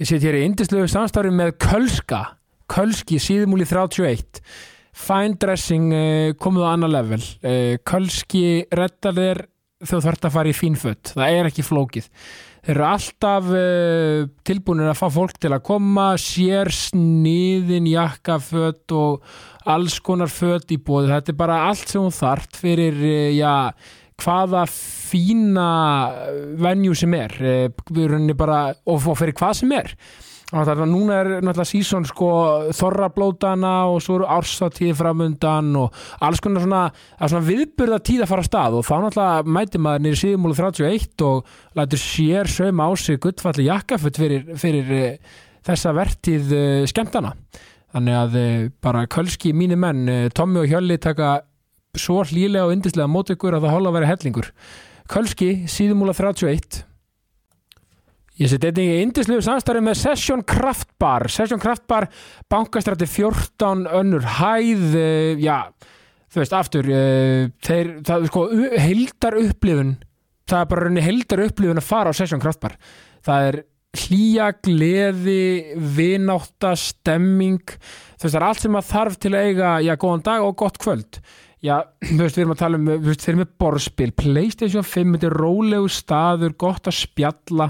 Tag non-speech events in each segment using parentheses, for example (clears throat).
Ég set hér í indislegu samstarfi með Kölska Kölski síðumúli 31 Fine dressing uh, komið á annar level. Uh, Kölski reddar þér þú þarft að fara í fínfött það er ekki flókið. Þeir eru alltaf uh, tilbúinir að fá fólk til að koma sér sniðin jakkafött og alls konar fött í bóði þetta er bara allt sem hún þart fyrir uh, já, hvaða fína venju sem er henni bara og, og fyrir hvað sem er. Það er núna er náttúrulega sísón sko þorrablótana og svo eru ársatíð framundan og alls konar svona, svona viðburða tíð að fara að stað og þá náttúrulega mæti maður nýri síðumúlu 31 og lætur sér sögum á sig guttfalli jakkafutt fyrir, fyrir uh, þessa vertíð uh, skemmtana. Þannig að bara kölski mínir menn, Tommi og Hjölli taka svo hlýlega og yndislega mót ykkur að það hóla að vera hellingur. Kölski síðumúla 31 Ég seti einnig í indislegu samstarfi með Session Craft Bar. Session Craft Bar, bankastrætti 14 önnur hæð uh, já, þú veist, aftur uh, þeir, það er sko heildar upplifun, það er bara rauninni heildar upplifun að fara á Session Craft Bar. Það er hlýja, gleði vinátta, stemming þú veist, það er allt sem að þarf til að eiga, já, góðan dag og gott kvöld Já, (clears throat) þú veist, við erum að tala um, þú veist, þeir eru með borðspil, Playstation 5, þetta er rólegu staður, gott að spjalla,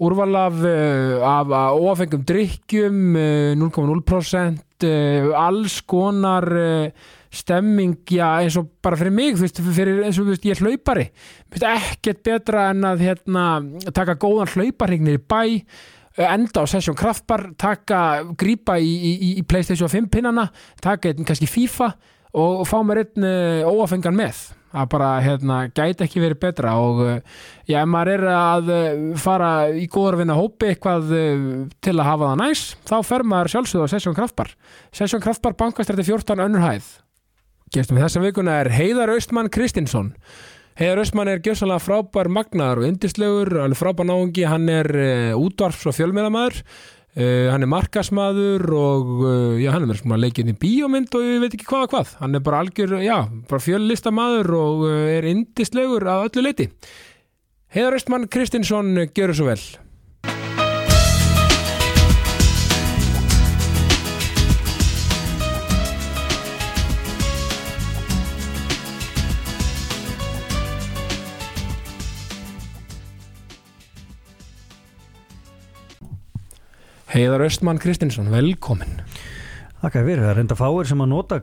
úrval af, uh, af óafengum drikkjum, uh, 0,0%, uh, alls konar stemming, já, eins og bara fyrir mig, þú veist, fyrir, eins og þú veist, ég er hlaupari, þú veist, ekkert betra en að, hérna, taka góðan hlauparregnir í bæ, enda á Session Kraftbar, taka, grípa í, í, í Playstation 5 pinnana, taka kannski FIFA og fá mér einn uh, óafengan með að bara hérna, gæti ekki verið betra og uh, já, ef maður er að uh, fara í góður vinna hópi eitthvað til að hafa það næs þá fer maður sjálfsögðu á Session Kraftbar Session Kraftbar bankastrætti 14 önnur hæð. Gestum við þessa vikuna er Heiðar Austmann Kristinsson. Heiðar Austmann er gjössalega frábær magnaður og yndislegur, alveg frábær náungi. Hann er útvarfs og fjölmiðlamæður Uh, hann er markasmaður og uh, já, hann er með leikinn í bíómynd og ég veit ekki hvað og hvað. Hann er bara algjör, já, bara fjöllistamæður og uh, er indislegur að öllu leiti Heiðar Östmann Kristinsson gjör svo vel Heiðar Östmann Kristinsson, velkomin Þakka fyrir, það er reynda fáir sem að nota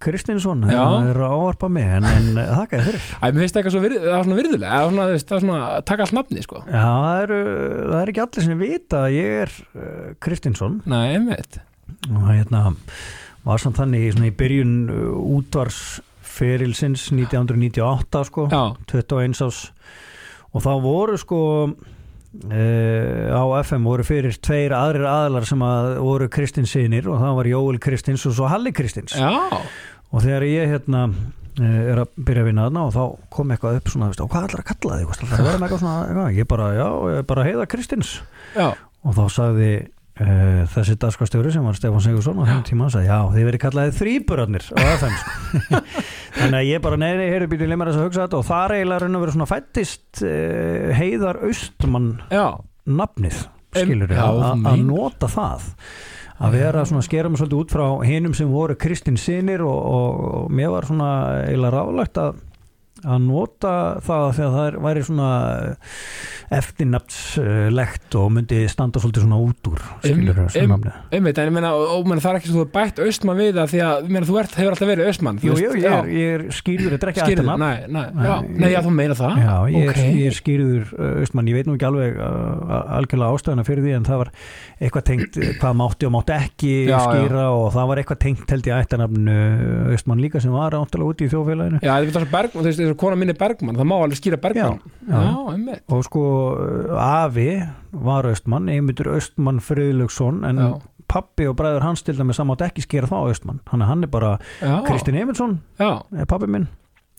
Kristinsson, það er að ávarpa mig en, en þakka fyrir. Æ, mér finnst það eitthvað svo virð, svona virðulega það er svona, það er svona að taka allt nafni sko. Já, það er, það er ekki allir sem vita að ég er uh, Kristinsson. Nei, einmitt. Og hérna var samt þannig svona, í byrjun uh, útvarsferilsins 1998 sko, Já, 21 ás og þá voru sko Uh, á FM voru fyrir tveir aðrir aðlar sem að voru Kristinsinir og það var Jóel Kristins og svo Halli Kristins. Já, og þegar ég hérna uh, er að byrja að vinna þarna og þá kom eitthvað upp svona, veist, og hvað ætlar að kalla þig, það verður með eitthvað svona eitthvað. ég bara, já, ég bara heiða Kristins. Já, og þá sagði þessi dagskastjóri sem var Stefán Sigursson á þeim tíma, hann sagði, já, þið verið kallaði þrýburarnir á FM sko. (laughs) þannig að ég bara, nei, nei, heyrðu býtið lemur þess að hugsa þetta. Og þar eiginlega raun að vera svona fættist uh, heiðar Austmann já. nafnið skilur já, að nota það. Að vera svona mig svolítið út frá hinum sem voru Kristinn sinir og, og, og mér var svona eiginlega ráðlagt að að nota það þegar það er, væri svona eftirnafnslegt og myndi standa svolítið svona út úr nafni. einmitt, en ég meina, og, og það er ekki svo þú bætt Austmann við það því að, meina, þú ert, hefur alltaf verið Austmann Jú, veist, ég er, ég er skýrður, þetta er ekki ættarnafn nei, nei, Nei, já, ég- nei, já, þú meina það? Já, ég er, ok. ég er skýrður uh, Austmann, ég veit nú ekki alveg uh, algjörlega ástæðuna fyrir því en það var eitthvað tengt hvað mátti og mátti ekki Já, skýra og það var eitthvað tengt held ég ættarnafn Já, er þessu kona minni Bergmann það má alveg skýra Bergmann. Já, já. einmitt. Og sko uh, afi var Austmann, einmyndur Austmann Friðlaugsson en Já. pappi og bræður hans til dæmis samátt ekki skýra þá Austmann. Hann, hann er bara Já, Kristinn Eymundsson já, er pappi minn.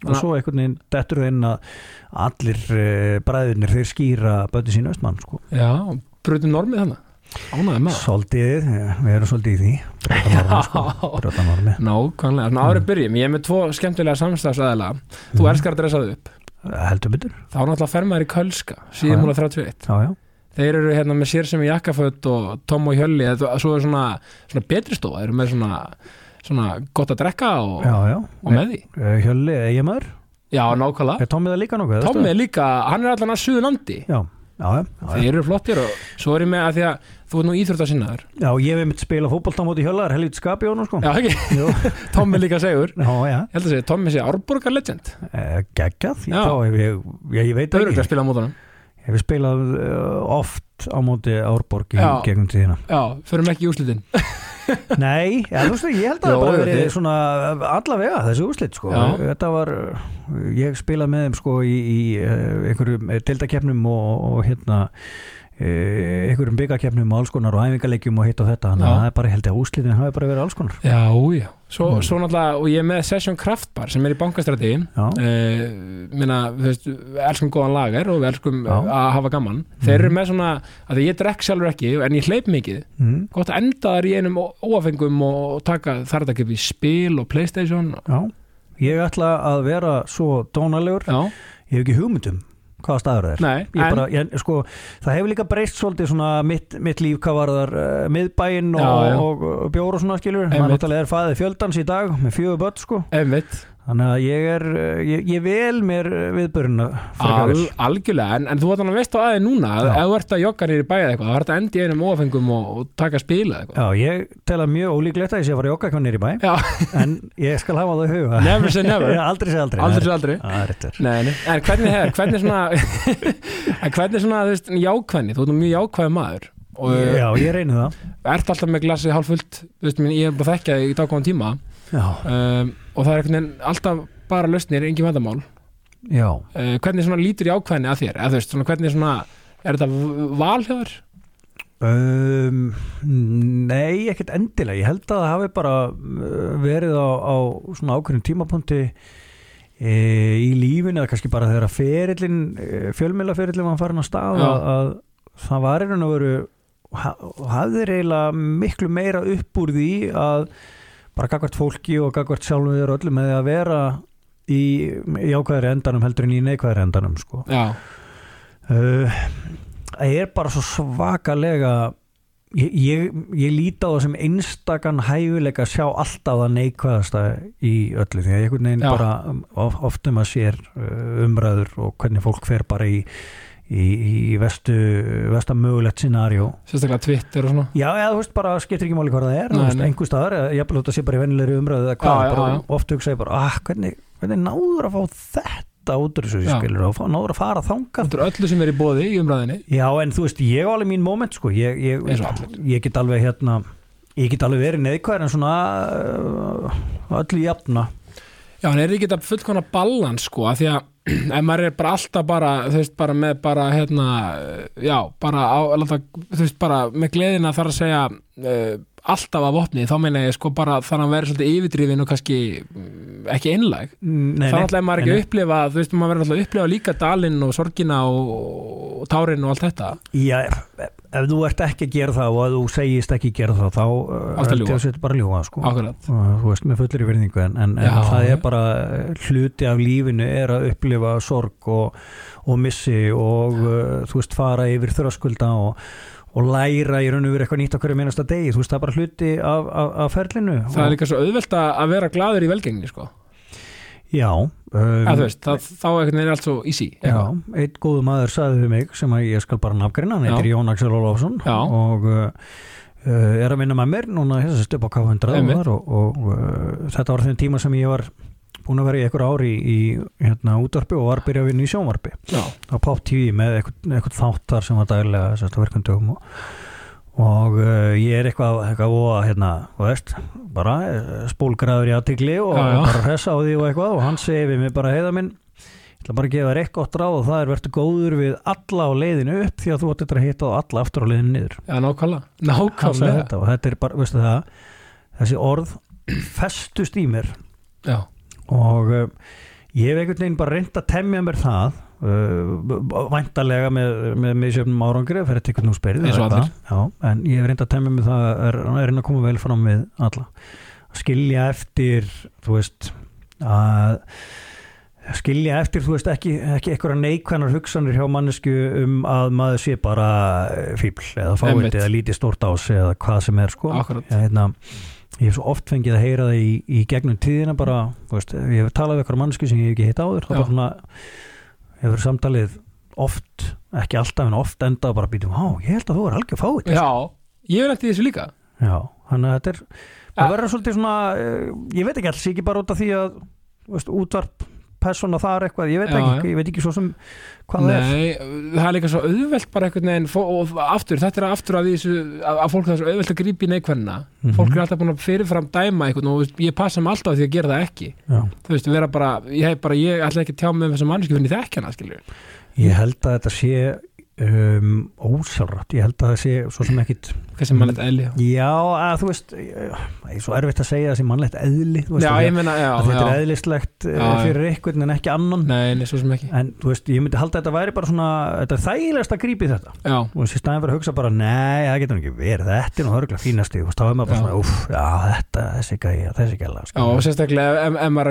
Og Já. svo einhvern veginn dettur það inn að allir uh, bræðurnir þeir skýra böti sín Austmann sko. Já, brutum normið þannig Ánæði með það? Svolítið, við erum svolítið í því. Brjóta normi, sko. Normi. Nákvæmlega, svona árið byrjum, ég er með tvo skemmtilega samstæðsæðila Þú Mhm. elskar að dressa þau upp. Heldur betur. Þá náttúrulega fer maður í Kölska, síðan múla 31 Já, já, þeir eru hérna með sér sem í jakkaföt og Tom og Hjölli, svo er svona, svona betri stofa, þeir eru með svona, svona gott að drekka og, Já, já, og með því. Eh, Hjölli, eiginmaður. Já, nákvæmlega, Er Tommi það líka nokkuð? Tom er líka, Já, já, þeir eru flottir og svo er ég með að því að þú er nú íþrótt að sinnaður já ég hef mitt spila fótbolta á móti Hjölli, það er helvít skapi á hann sko. Já, ekki, Jú. (laughs) Tom er líka segur Já, já, Ég held að segja, Tom er sér árborgar legend Eh. Já, ég, ég, ég, veit Þau eru ekki ekki. að spila á mótunum Ég hef spilað uh, oft á móti Árborg í gegnum tíðina. Já, förum ekki í úrslitin. (laughs) Nei, ja, veist, ég held að það bara verið svona allavega þessi úrslit sko. Þetta var, ég spilaði með þeim sko í, í uh, einhverjum deildakeppnum og, og hérna einhverjum byggakeppnum og alls konar og æfingarleikjum og hitt og þetta. Þannig að það er bara, ég held að úrslitin hafi bara verið alls konar. Já, já. Svo, Mm. svo náttúrulega, og ég er með Session Kraftbar sem er í bankastræti uh, minna, þú veist, elskum góðan lager og við elskum Já. að hafa gaman. Þeir Mhm. eru með svona, að ég drekk sjálfur ekki en ég hleyp mikið, mm, gott að enda þar í einum óafengum og taka þar þetta ekki við spil og Playstation já. Ég ætla að vera svo dónalegur Já, ég hef ekki hugmyndum hvaða staður það er. Nei, Ég bara, ég, sko, það hefur líka breyst svolítið svona mitt, mitt líf hvað var þar uh, miðbæinn og, og, og bjór og svona skilur maður náttúrulega er fæðið fjöldans í dag með fjögur börn sko. Einmitt þannig að ég er, uh, ég, ég vel mér viðbörna Al, algjörlega, en, en þú vart að veist á aðeins núna að ef þú ert að jogga nýri bæða eitthvað þá ert að enda í einum óafengum og, og taka spila eitthvað. Já, ég tel að mjög ólíklegt að ég sé að fara að jogga eitthvað nýri bæ Já, en ég skal hafa það í huga. Never say never. (laughs) Aldrei sé aldrei. Aldrei svo aldrei. er Nei, nei, en hvernig hefur, hvernig svona (laughs) en hvernig svona, þú veist, jákvæðni? Þú ert mjög jákvæði maður og Já, ég reyni það í um, og það er einhvern veginn alltaf bara lausnir, engin vandamál. Uh, hvernig svona lítur jákvæðni að þér, eða þú veist, svona hvernig svona er þetta valhjóður? Um, nei, ekkert endilega. Ég held að það hafi bara uh, verið á, á svona ákveðnum tímapunkti e, í lífinu eða kannski bara þegar að ferillin fjölmiðlaferillin var farin að stað að, að það var einhvern að veru hafði eiginlega miklu meira upp úr því að bara gagvart fólki og gagvart sjálfum þér öllum með að vera í jákvæðri endanum heldur en í neikvæðri endanum sko uh, það er bara svo svakalega ég, ég, ég líti á það sem einstakann hæfileika að sjá alltaf það neikvæðasta í öllu því að einhvern veginn Já. bara um, of, oft um að sér uh, umræður og hvernig fólk fer bara í í, í vestu, vestu mögulegt scenarió sérstaklega Twitter og svona. Já, eða þú veist bara, skiptir ekki máli hvað það er þú veist, einhver staðar, ég bara að sé bara í vennilegri umræðu eða hvað, Já, já, bara já. oft hugsa ég bara, ah, hvernig, hvernig náður að fá þetta út úr þessu? Já. skilur og náður að fara þangað? Þetta er öllu sem er í bóði í umræðinni Já, en þú veist, ég á alveg mín moment sko, ég, ég, allir. ég get alveg hérna ég get alveg verið neðkvæður en svona uh, öllu jafna. Já, en er ekki þetta fullkona balans sko, að því að ef maður er bara alltaf bara, þú veist, bara með bara, hérna, já, bara á, láta, þú veist, bara með gleðina þar að segja uh, alltaf af opni, þá meina ég sko bara þannig að vera svolítið yfirdrifin og kannski mm, ekki. Nei, þá náttúrulega er maður ekki nei, að upplifa, þú veist, maður verður náttúrulega að upplifa líka dalinn og sorgina og, og tárin og allt þetta. Já, ef, þú ert ekki að gera það og ef þú segist ekki að gera það þá uh, að ljúga. þetta bara að ljúga sko. Og þú veist, með fullir í verðingu en, en, en Já, það já. er bara uh, hluti af lífinu er að upplifa sorg og, og missi og uh, þú veist, fara yfir þröskulda og, og læra í raun og veru eitthvað nýtt á hverju minnasta degi, þú veist, það er bara hluti af, af, af ferlinu Það er líka svo auðvelt að að vera glaður í velgengni, sko. Já, um, að veist, það, þá er allt svo easy. Já, einn góðu maður sagði við mig sem að ég skal bara nafngrina, hann heitir Jón Axel Ólafsson og uh, uh, er að vinna með mér núna þessast upp á K100 Einmitt. og, og, uh, þetta var þeim tíma sem ég var búin að vera í einhver ári í, í hérna, útvarpi og var að byrja að vinna í sjónvarpi á Pop TV með eitthvað, eitthvað þáttar sem var að verkundum og, og uh, ég er eitthvað, eitthvað og hérna, þú veist, bara uh, spólgraður í aðtikli og Já, já. bara hressa á því og eitthvað og hann segi við mig bara heiða minn ég ætla bara að gefa þér eitt gott ráð og það er verður góður við alla á leiðinu upp því að þú þetta að hitta á alla aftur á leiðinu niður já, nákvæmlega. Nákvæmlega. þetta og þetta er bara, veistu það þessi orð festust í mér Já, og uh, ég hef einhvern veginn bara reynd að temja mér það uh, væntalega með, með misjöfnum árangri fyrir að tekja nú eitthvað. Já, en ég hef reynd að temja mér það að er, er reynd að koma vel fram við alla. Skilja eftir þú veist að skilja eftir, þú veist, ekki, ekki einhverja neikvænar hugsanir hjá mannesku um að maður sé bara eh, fíbl eða fáið eða lítið stórt ás eða hvað sem er sko. Ég, hérna, ég hef svo oft fengið að heyra það í, í gegnum tíðina bara, þú veist, ég hef talað við einhverja mannesku sem ég hef ekki hitt áður þá Já. bara svona hefur samtalið oft, ekki alltaf en oft enda bara býtum, á, ég held að þú er algjör fáið Já, ég vil eftir þessu líka. Já, þannig að þetta er það verður svolítið svona eh, ég veit ekki alls ekki bara út af því að veist, útvarp persóna þar eitthvað, ég veit Já, ekki, ég veit ekki svo sem hvað það er. Nei, það er líka svo auðvelt bara einhvern veginn fó- og aftur, þetta er aftur að þessu að að fólk það er svo auðvelt að grípa í neikvæðina. Mhm. fólk er alltaf búin að fyrirfram dæma einhvern og ég passa mig alltaf því að gera það ekki. Já. þú veist, vera bara, ég hef bara ég ætla ekki að tjá mig um þessa manneski fyrir þekk hana, skilur ég held að þetta sé um, ósjálfrátt, ég held að það sé svo sem ekkit sem mannlegt eðli já, að þú veist ég er svo erfitt að segja það sem mannlegt eðli þú veist, Já, ég meina, já, þetta já. er eðlislegt já, Já, já. fyrir einhvern en ekki annan. Nei, nei, svo sem ekki. En þú veist, ég myndi halda að þetta væri bara svona þetta er þægilegast að grípa í þetta. Já, og þessi staðin fyrir að hugsa bara nei, það getur ekki verið, þetta er nú hörglega fínasti. Og þá er maður bara Já. svona, uff, já, þetta þessi gæja, þessi gæla já, og sérstaklega ef maður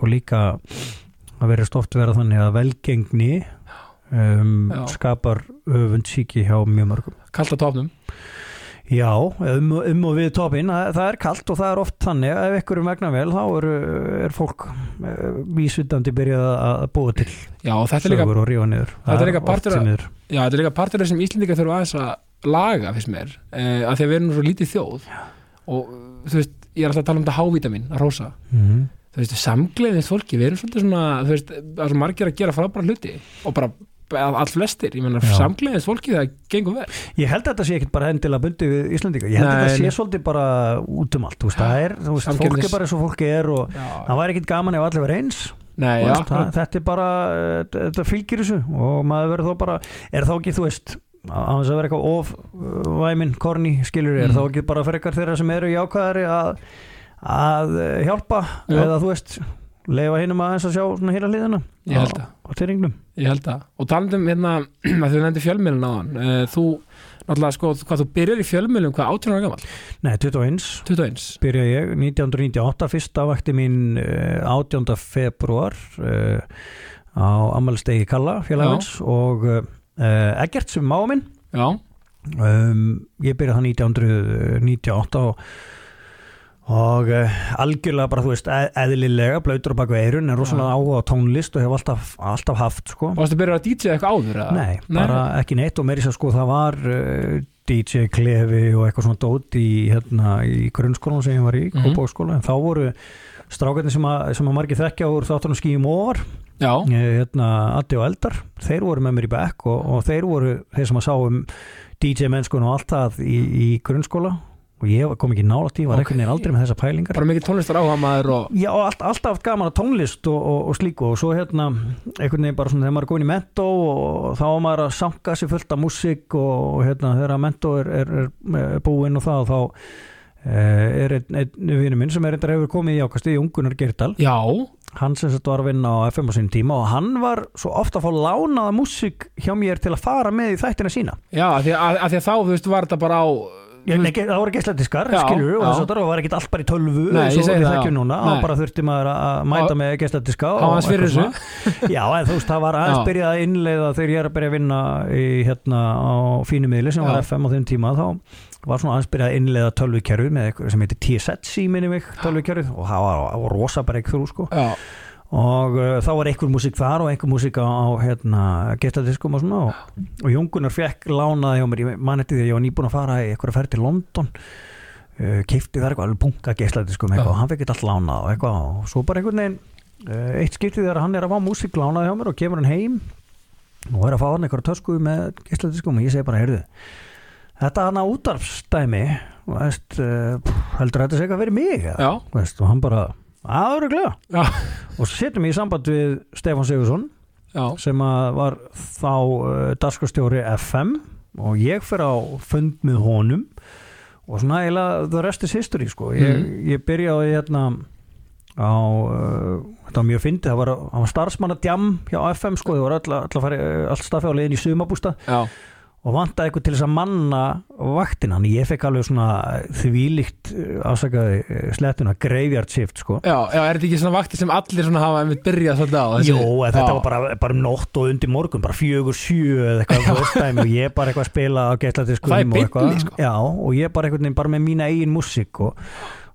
sem Já. já, og líka að verið oft vera þannig að velgengni um, Já. skapar öfund síki hjá mjög mörgum Kallt á topnum já, um, um og við topinn það, það er kalt og það er oft þannig að ef er vegna vel, þá er, er fólk uh, vísvitandi byrjað að búa til Já, þetta er líka, Þetta er líka partur já, þetta er líka partur af þessum Íslendinga þurfa aðeins að laga, finnst mér eh, að því að við erum svo lítið þjóð og þú veist, ég er alltaf að tala um þetta hávítamin að rósa Mhm. Þú veist, samgleðist fólki, við erum svolítið svona þú veist, það er svo margir að gera frábæra hluti og bara all flestir ég meina, Já. samgleðist fólki það gengur vel. Ég held að þetta sé ekkit bara endilega bundi við Íslandinga Ég held að Nei, þetta sé svolítið bara út um allt þú veist, það er, þú veist, fólk Samkeppnis- er bara eins og fólk er og já, það væri ekkit gaman ef allir verið eins. Nei, já, veist, það, þetta er bara, þetta fylgir þessu og maður verður þá bara, er þá ekki þú veist, að vera eitthvað of uh, væminn, korni, skilur er Mm. þá ekki bara fyrir þeirra sem eru jákvæðari að, að eh, hjálpa Já. eða þú veist, leifa hinum aðeins að sjá svona hérna hliðina ég held á, það á tyrringnum ég held það, og talandum hérna (clears throat) að þau nefndi fjölmjölun á hann þú, náttúrulega, sko, hvað þú byrjar í fjölmjölun hvað 18 ára gammal, Nei, 21 21 byrja ég 1998, fyrsta vakti mín uh, 18. februar uh, á ammælstegi Kalla félagins og uh, Eggert sem máa minn. Já, um, ég byrjaði það 1998 og, og uh, algjörlega bara þú veist eð, eðlilega, blöytur á baku eirun en rosalega áhuga á tónlist og hef alltaf, alltaf haft sko. Varstu byrjar að DJ eitthvað áður eða? Nei, bara ekki neitt og meiri sér sko það var uh, DJ Klefi og eitthvað svona dót í, hérna, í grunnskólan sem ég var í, Mhm. Kópáskóla en þá voru strákarnir sem að, sem að margir þekkja úr þáttunum skýjum ofar eh, hérna, Addi og Eldar. Þeir voru með mér í bekk og, og þeir voru þeir sem að sáum DJ mennskun og allt það í, í grunnskóla og ég kom ekki nálægt í, var Ok. einhvern veginn aldrei með þessa pælingar. Bara mikið tónlistar áhuga maður og Já, og allt, alltaf gaman að tónlist og, og, og slíku. Og svo hérna einhvern veginn bara svona þegar maður er góðin í mentó og þá maður að sanka sér fullt af músík og, og hérna þegar mentó er, er, er búinn og það þá eh, er einn, einn vinur minn sem er reyndar hefur komið í ákasti í Ungunar Gerdal já, hann sem sagt var að vinna á FM á sínum tíma og hann var svo ofta að fá lánaða músík hjá mér til að fara með í þættina sína. Já, af því að, að að þá, þú veist, var þetta bara á það voru geisladiskar, skilur og það var ekkert allt bara í tölvu Nei, ég og segi það, já. núna, og bara þurfti maður að mæta með geisladiska. Já, en þú veist, það var aðeins byrjað að innleiða þegar ég er að byrja að vinna í, hérna á fínumiðli sem var. FM á þeim tíma þá var svona aðeins byrjað að innleiða tölvukerfið með eitthvað sem heitir TSETSI minni mig tölvukerfið og það var, var rosa bara eitthvað sko já, og uh, þá var einhver músík þar og einhver músík á, á hérna, getadiskum og svona og, og Jóngunar fekk lánaði hjá mér, ég man eftir því að ég var nýbúin að fara í eitthvað ferð til London. Uh, keipti þar eitthvað alveg bunga getadiskum og hann fekk eitthvað lánað og eitthvað og svo bara einhvern veginn uh, eitt skiptið þegar hann er að fá músík lánaði hjá mér og kemur hann heim. Og er að fá hann eitthvað tösku með getadiskum og ég segi bara, heyrðu þetta hann að útarfstæmi veist, uh, heldur þetta sé eitthvað verið mig og hann bara, aðuruglega já, og svo setjum í samband við Stefán Sigursson já, sem var þá uh, darskastjóri FM og ég fer á fund með honum. Og svona eiginlega the rest is history sko. ég, Mhm. ég byrjaði hérna á uh, þetta var mjög fyndið, það var, það var starfsmanna djam hjá FM sko, það var all, all, all, all stafi á leiðin í sumabústa já, og vantaði eitthvað til þess að manna vaktina, en ég fekk alveg svona þvílíkt eh, afsakaði eh, slettuna graveyard shift sko. Já, já, er þetta ekki svona vakti sem allir svona hafa einmitt byrjað svolítið á? Þessi? Jó, þetta var bara, bara um nótt og undir morgun, bara fjögur, sjö eða eitthvað dæmi, og ég bara eitthvað að spila á er og eitthvað. bylli, sko. Já, og ég bara veginn bara með mína eigin músík og,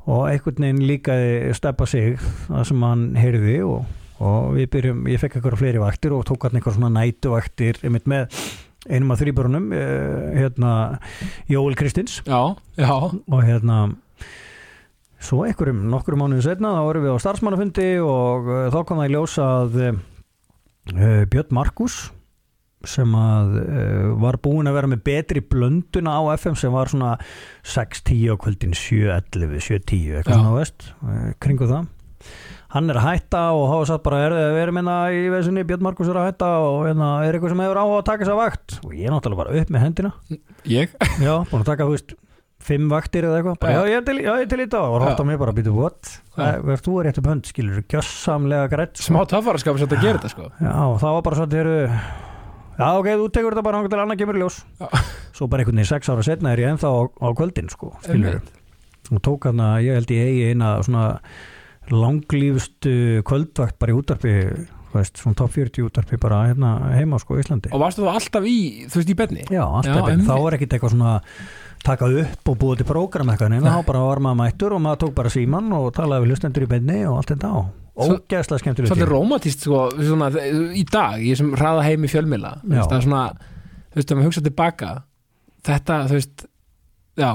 og einhvern veginn líkaði steppa sig það sem hann heyrði og, og við byrjum, ég fekk eitthvað fleiri vaktir og tók hann eitthvað svona nætuvaktir einmitt með einum af þrýbörunum eh, hérna Jóel Kristins. Já, já, og hérna svo einhverjum nokkrum mánuðin setna þá vorum við á starfsmannafundi og uh, þá kom það í ljós að uh, Björn Markus sem að uh, var búin að vera með betri blönduna á FM sem var svona 6-10 á kvöldin 7-11, 7-10 eitthvað svona veist, uh, kringu það hann er að hætta og hafa satt bara er, við erum hérna í veðsunni, Björn Markus er að hætta og hérna, er eitthvað sem hefur á að taka þess að vakt? Og ég er náttúrulega bara upp með hendina. Ég? (laughs) Já, búin að taka, þú veist, fimm vaktir eða eitthvað, bara, Já. já, ég er til, já, ég er til í dag og rátt á mig bara, býtu, what? Það verður þú er rétt upp hönd, skilur, gjössamlega grætt Smá töffaraskap sem þetta gerir þetta sko. Já, það var bara svo að þeir Já, ok, þú tekur þetta bara annað kemur í ljós. Svo bara einhvern veginn sex ára setna er ég ennþá á, á kvöldin, sko, skilur Einmitt. og tók hann að, ég held ég eigi eina svona langlífustu kvöldvakt bara í útarpi veist, svona top 40 útarpi bara hérna heima sko í Íslandi Og varstu þú alltaf í, þú veist, í benni? Já, alltaf, já, einmitt. þá var ekkit eitthvað svona taka upp og búið til prógram eitthvað neina, þá bara var maður mættur og maður tók bara síman og talaði við hlustendur í beinni og allt þetta á Svo- ógeðslega skemmtileg Svolítið tími. rómatist sko, svona, í dag, ég sem hraða heim í fjölmila það er svona, þú veist, að maður hugsa tilbaka þetta, þú veist já,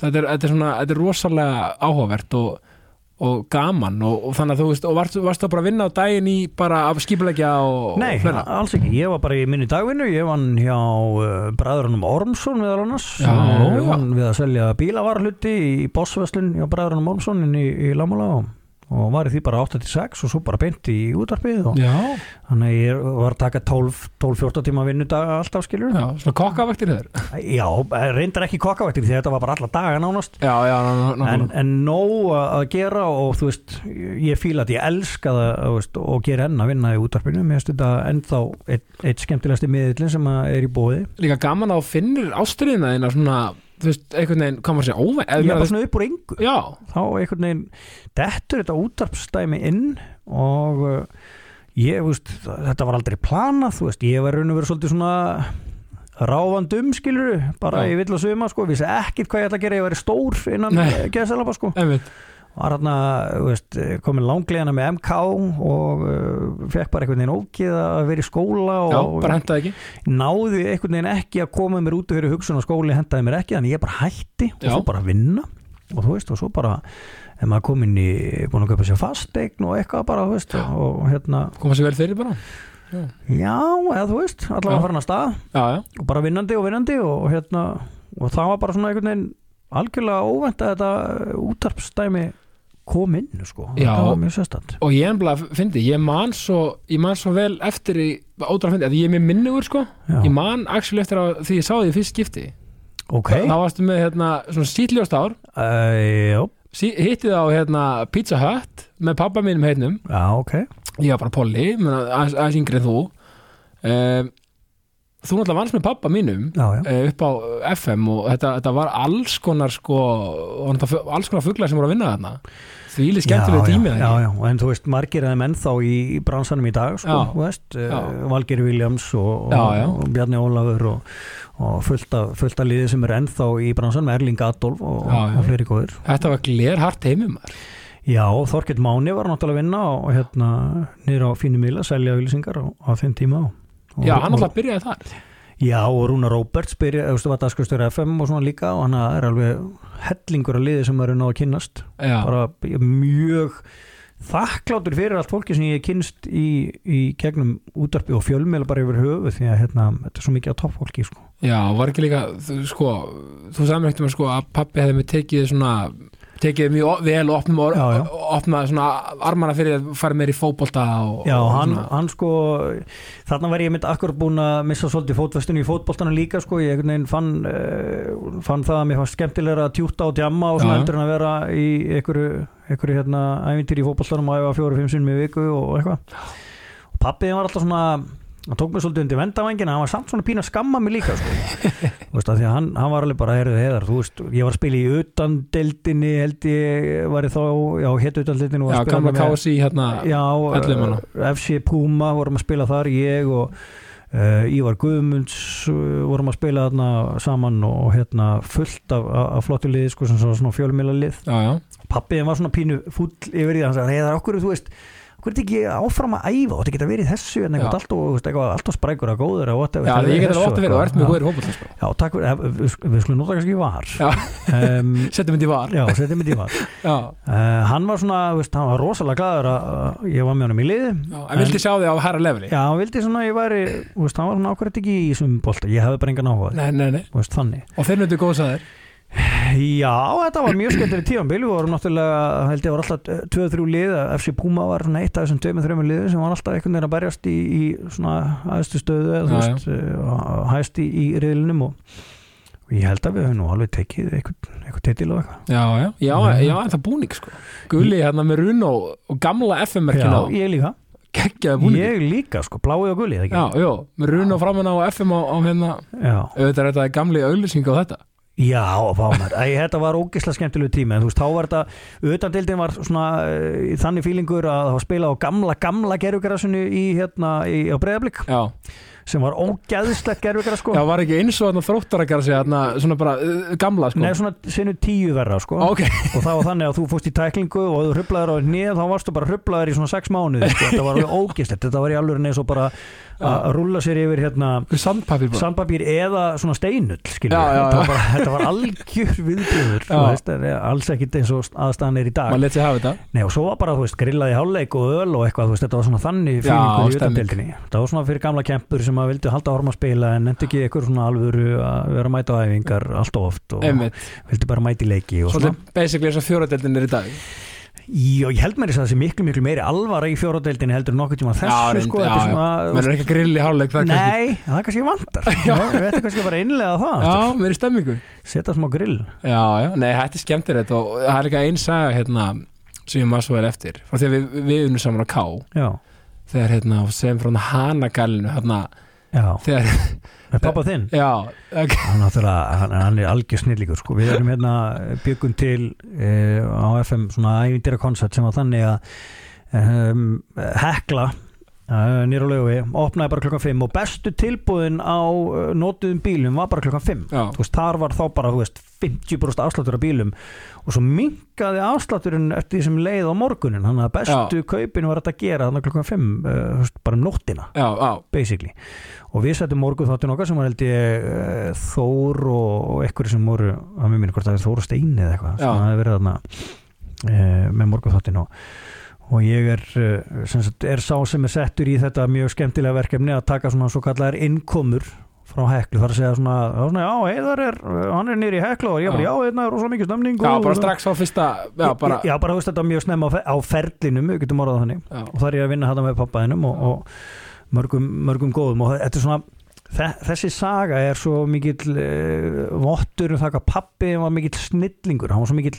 þetta er, þetta er svona þetta er rosalega áhugavert og, og gaman og, og þannig að þú veist og varst, varst það bara að vinna á daginn í bara af skipulegja og, Nei, og fleira alls ekki, ég var bara í minni dagvinnu. Ég vann hjá uh, bræðurunum Ormsson meðal annars. Já, Uh, já. vann við að selja bílavarhluti í bossveslun hjá bræðurunum Ormsson inn í, í Lámúla og, og var í því bara 8-6 og svo bara beint í útarpið og Já, þannig að ég var að taka 12-14 tíma vinnudag alltaf skilur já, svona kokkavaktir þér Já, reyndar ekki kokkavættir því þetta var bara alla daga nánast. Já, já, ná, ná, ná, en, en nóg að gera og þú veist, ég fíla að ég elska það veist, og gera enn að vinna í útarpinu mér finnst þetta ennþá eitt, eitt skemmtilegasti miðillin sem er í bóði líka gaman að finnir ástriðina þína svona, þú veist, einhvern veginn maður segja, óvæg ég er bara svona upp úr engu. Já, þá einhvern veginn dettur þetta útarpsdæmi inn og uh, ég, veist, þetta var aldrei planað, þú veist, ég var raun og verið svolítið svona ráfandum skilur bara Já. ég vill að suma sko, vissi ekkert hvað ég ætla að gera ég væri stór innan Nei. geðsalapa sko. Einmitt var þú veist, komin langlegana með MK og uh, fekk bara einhvern veginn ógið að vera í skóla og Já, bara hentaði ekki. Náði einhvern veginn ekki að koma mér út fyrir hugsun og skóli hendaði mér ekki, þannig ég bara hætti og Já. svo bara vinna. Og þú veist, og svo bara ef maður komin í, búin að köpa sér fastegn og eitthvað bara, þú veist, og hérna koma sér vel fyrir bara? Já, eða þú veist, allavega Já. farin að stað Já, já, og bara vinnandi og vinnandi og hérna, og það var bara svona einhvern veginn algjörlega óvænt að þetta útarpsdæmi kom inn, sko, Já. það var mjög sérstætt og ég ennbla fyndi, ég man svo ég man svo vel eftir í ótrúlega fyndi, að ég er mér minnugur sko. Já. ég man actually eftir að því ég sá því fyrst skipti. Ok, þá varstu með hérna svona sítljóst ár. Uh, sí, hittið á hérna Pizza Hut með pappa mínum heitnum. Já, ok. Ég var bara menn aðeins yngri en þú. Um, þú náttúrulega vannst með pappa mínum já, já, eh, upp á FM og þetta, þetta var alls konar sko, alls konar fuglar sem voru að vinna þarna. Því líð skemmtilega já, tími já, já, en þú veist, margir þeim ennþá í, í bransanum í dag, sko, þú veist uh, Valgeri Williams og, og, Bjarni Ólafur og, og fullt af, fullt af liði sem er ennþá í bransanum, Erling Adolf og, og fleiri góðir. Þetta var glerhart heimum maður. Já, Þorkett Máni var náttúrulega að vinna og hérna niður á fínu mila, selja auðlýsingar á, á þeim tíma og, já, og, hann alltaf byrjaði þar. Já, og Rúna Róberts byrja, þú veist, var dagskustur FM og svona líka og hann er alveg hellingur af liði sem er náða að kynnast. Já, bara mjög þakkláttur fyrir allt fólki sem ég kynst í, í gegnum útarpi og fjölmiðla bara yfir höfu því að hérna, þetta er svo mikið á toppfólki sko. já, var ekki líka þú, sko, þú sagði mér ekkert um sko, að pappi hefði mig tekið svona tekið mjög vel og já. opna armana fyrir að fara meir í fótbolta og, Já, og hann, hann sko þarna var ég mynd akkur búin að missa svolítið fótfestinu í fótboltana líka sko, ég fann, uh, fann það að mér fannst skemmtilega að tjúta og djamma og svona heldur en að vera í einhverju, einhverju hérna ævintýri í fótboltanum og æfa fjóru-fimm sinnum í viku og eitthvað. Og pappiðin var alltaf svona hann tók mig svolítið undir vendavangina hann var samt svona pína að skamma mig líka sko. Veist, að að hann, hann var alveg bara heyrðu heiðar, þú veist, ég var að spila í utandeldinni held ég var ég þá, já, hétt utandeldinni Já, gamla kási hérna Já, uh, FC Puma vorum að spila þar, ég og uh, Ívar Guðmunds uh, vorum að spila þarna saman og hérna fullt af, af, flottu liði sko, sem svona, fjölumila lið pappiðin var svona pínu fúll yfir því hann sagði, heiðar, okkur, þú veist er þetta ekki áfram að æfa? Þetta geta verið þessu en eitthvað allt og, eitthvað allt og sprækur að góður og whatever, já þetta ég verið get alveg þessu ótt að vera og ert með Já. góðir fótbolta sko. Já, takk fyrir, eh, við, við skulum nota kannski var. Um, (laughs) setjum þetta í var. Já, setjum við í var. Uh, Hann var svona, veist, hann var rosalega glaður að að ég var með honum í liði. Já, en vildi sjá þig á herra leveli? Já, hann vildi svona að ég væri, veist, hann var svona ákvæmt ekki í þessum bolta, ég hefði bara engan áhuga og þeir nöttu góð sæðir Já, þetta var mjög skemmtileg tíðanbíl við vorum náttúrulega, held ég var alltaf 2-3 lið, FC Puma var svona eitt af þessum 2-3 liðum sem var alltaf einhvern veginn að berjast í, í svona aðstu stöðu eða Já, uh, hæst í, í riðlinum og, og ég held að við höfum nú alveg tekið einhvern titil og eitthvað. Já, já, já, já, en það búning sko. Gulli hérna með Runo og gamla FM-merkina á. ég líka, ég líka sko, blái og gulli, Já, já, með Runo framan á FM á, á hérna. Já, auðvitað er þetta gamli auglýsing á þetta Já, fámar, þetta var ógislega skemmtilegu tími en þú veist, þá var þetta, auðvitaðdildin var svona uh, þannig fílingur að það var spilað á gamla, gamla gerfugarasinu í hérna, í, á breyðablík Já, sem var ógæðislegt gerfugara sko. Já var ekki eins og þarna þróttar að gera sig hérna svona bara uh, gamla sko? Nei, svona sinu tíu verra sko. Ok, og það var þannig að þú fórst í tæklingu og þú hrublaður á nýð, þá varstu bara hrublaður í svona sex mánuði sko. þetta var ógislegt, þetta var í alveg eins og bara að rúlla sér yfir hérna sandpapír eða svona steinull skilur, Já, já, þetta, var bara, þetta var algjör viðbjöður en alls ekkit eins og aðstæðan er í dag. Nei, og svo var bara, veist, grillaði háleik og öl og eitthvað, veist, þetta var svona þannig. Það var svona fyrir gamla kempur sem að vildu halda árum að spila en nefndi ekki eitthvað svona alvöru að vera að mæta á æfingar allt of oft og Einmitt, vildu bara mæta í leiki og svona. basically eins og fjóradeldin er í dag Já, ég held mér þess að það sé miklu, miklu meiri alvara í fjóradeildinni heldur en nokkuð tíma þessu, Já, reynd, sko, já, þetta er svona, Menn er ekki að grilla í hálfleik það er kannski Nei, það er kannski vantar. (laughs) Við ættum kannski bara innlega það. Já, mér er stemmingu Setja smá grill. Já, já, nei, þetta er skemmtilegt og það er líka einn saga hérna sem ég maður svo vel eftir frá því að við, við unnum saman á K Já, þegar hérna, sem frá Hanagalinu hérna, já. Þegar, pappa þinn. já, ok, hann, hann, hann er algjör snillíkur sko. við erum hérna byggum til uh, á FM svona ævindýra konsert sem var þannig að um, hekla nýra lögu, opnaði bara klokkan 5 og bestu tilbúðin á uh, notuðum bílum var bara klokkan 5 já, þú veist, þar var þá bara veist, 50% afsláttur af bílum. Og svo minkaði afslátturinn eftir því sem leið á morgunin þannig að bestu kaupin var þetta að gera þannig klokkan 5 uh, bara um nóttina. Já, já, basically. Og við settum morgun þáttin okkar sem var held ég uh, Þór og, og ekkur sem voru að mér minni hvort það er Þór Steini eða eitthvað sem Já. það hefur verið þarna uh, með morgun þáttin og, og ég er, sem sagt, er sá sem er settur í þetta mjög skemmtilega verkefni að taka svona svo kallar innkomur frá heklu, þar að segja svona, svona, já heiðar er, hann er nýri heklu og ég bara, Já. já, hérna er rosa mikið stemning já, bara strax á fyrsta já, bara, já, bara þú veist þetta mjög snemma á, á ferlinum, við getum orðað þannig. Já, og það er ég að vinna þetta með pappaðinum og, og mörgum, mörgum góðum. Og þetta er svona þe þessi saga er svo mikill uh, vottur um það hvað pappi var mikill snillingur, hann var svo mikill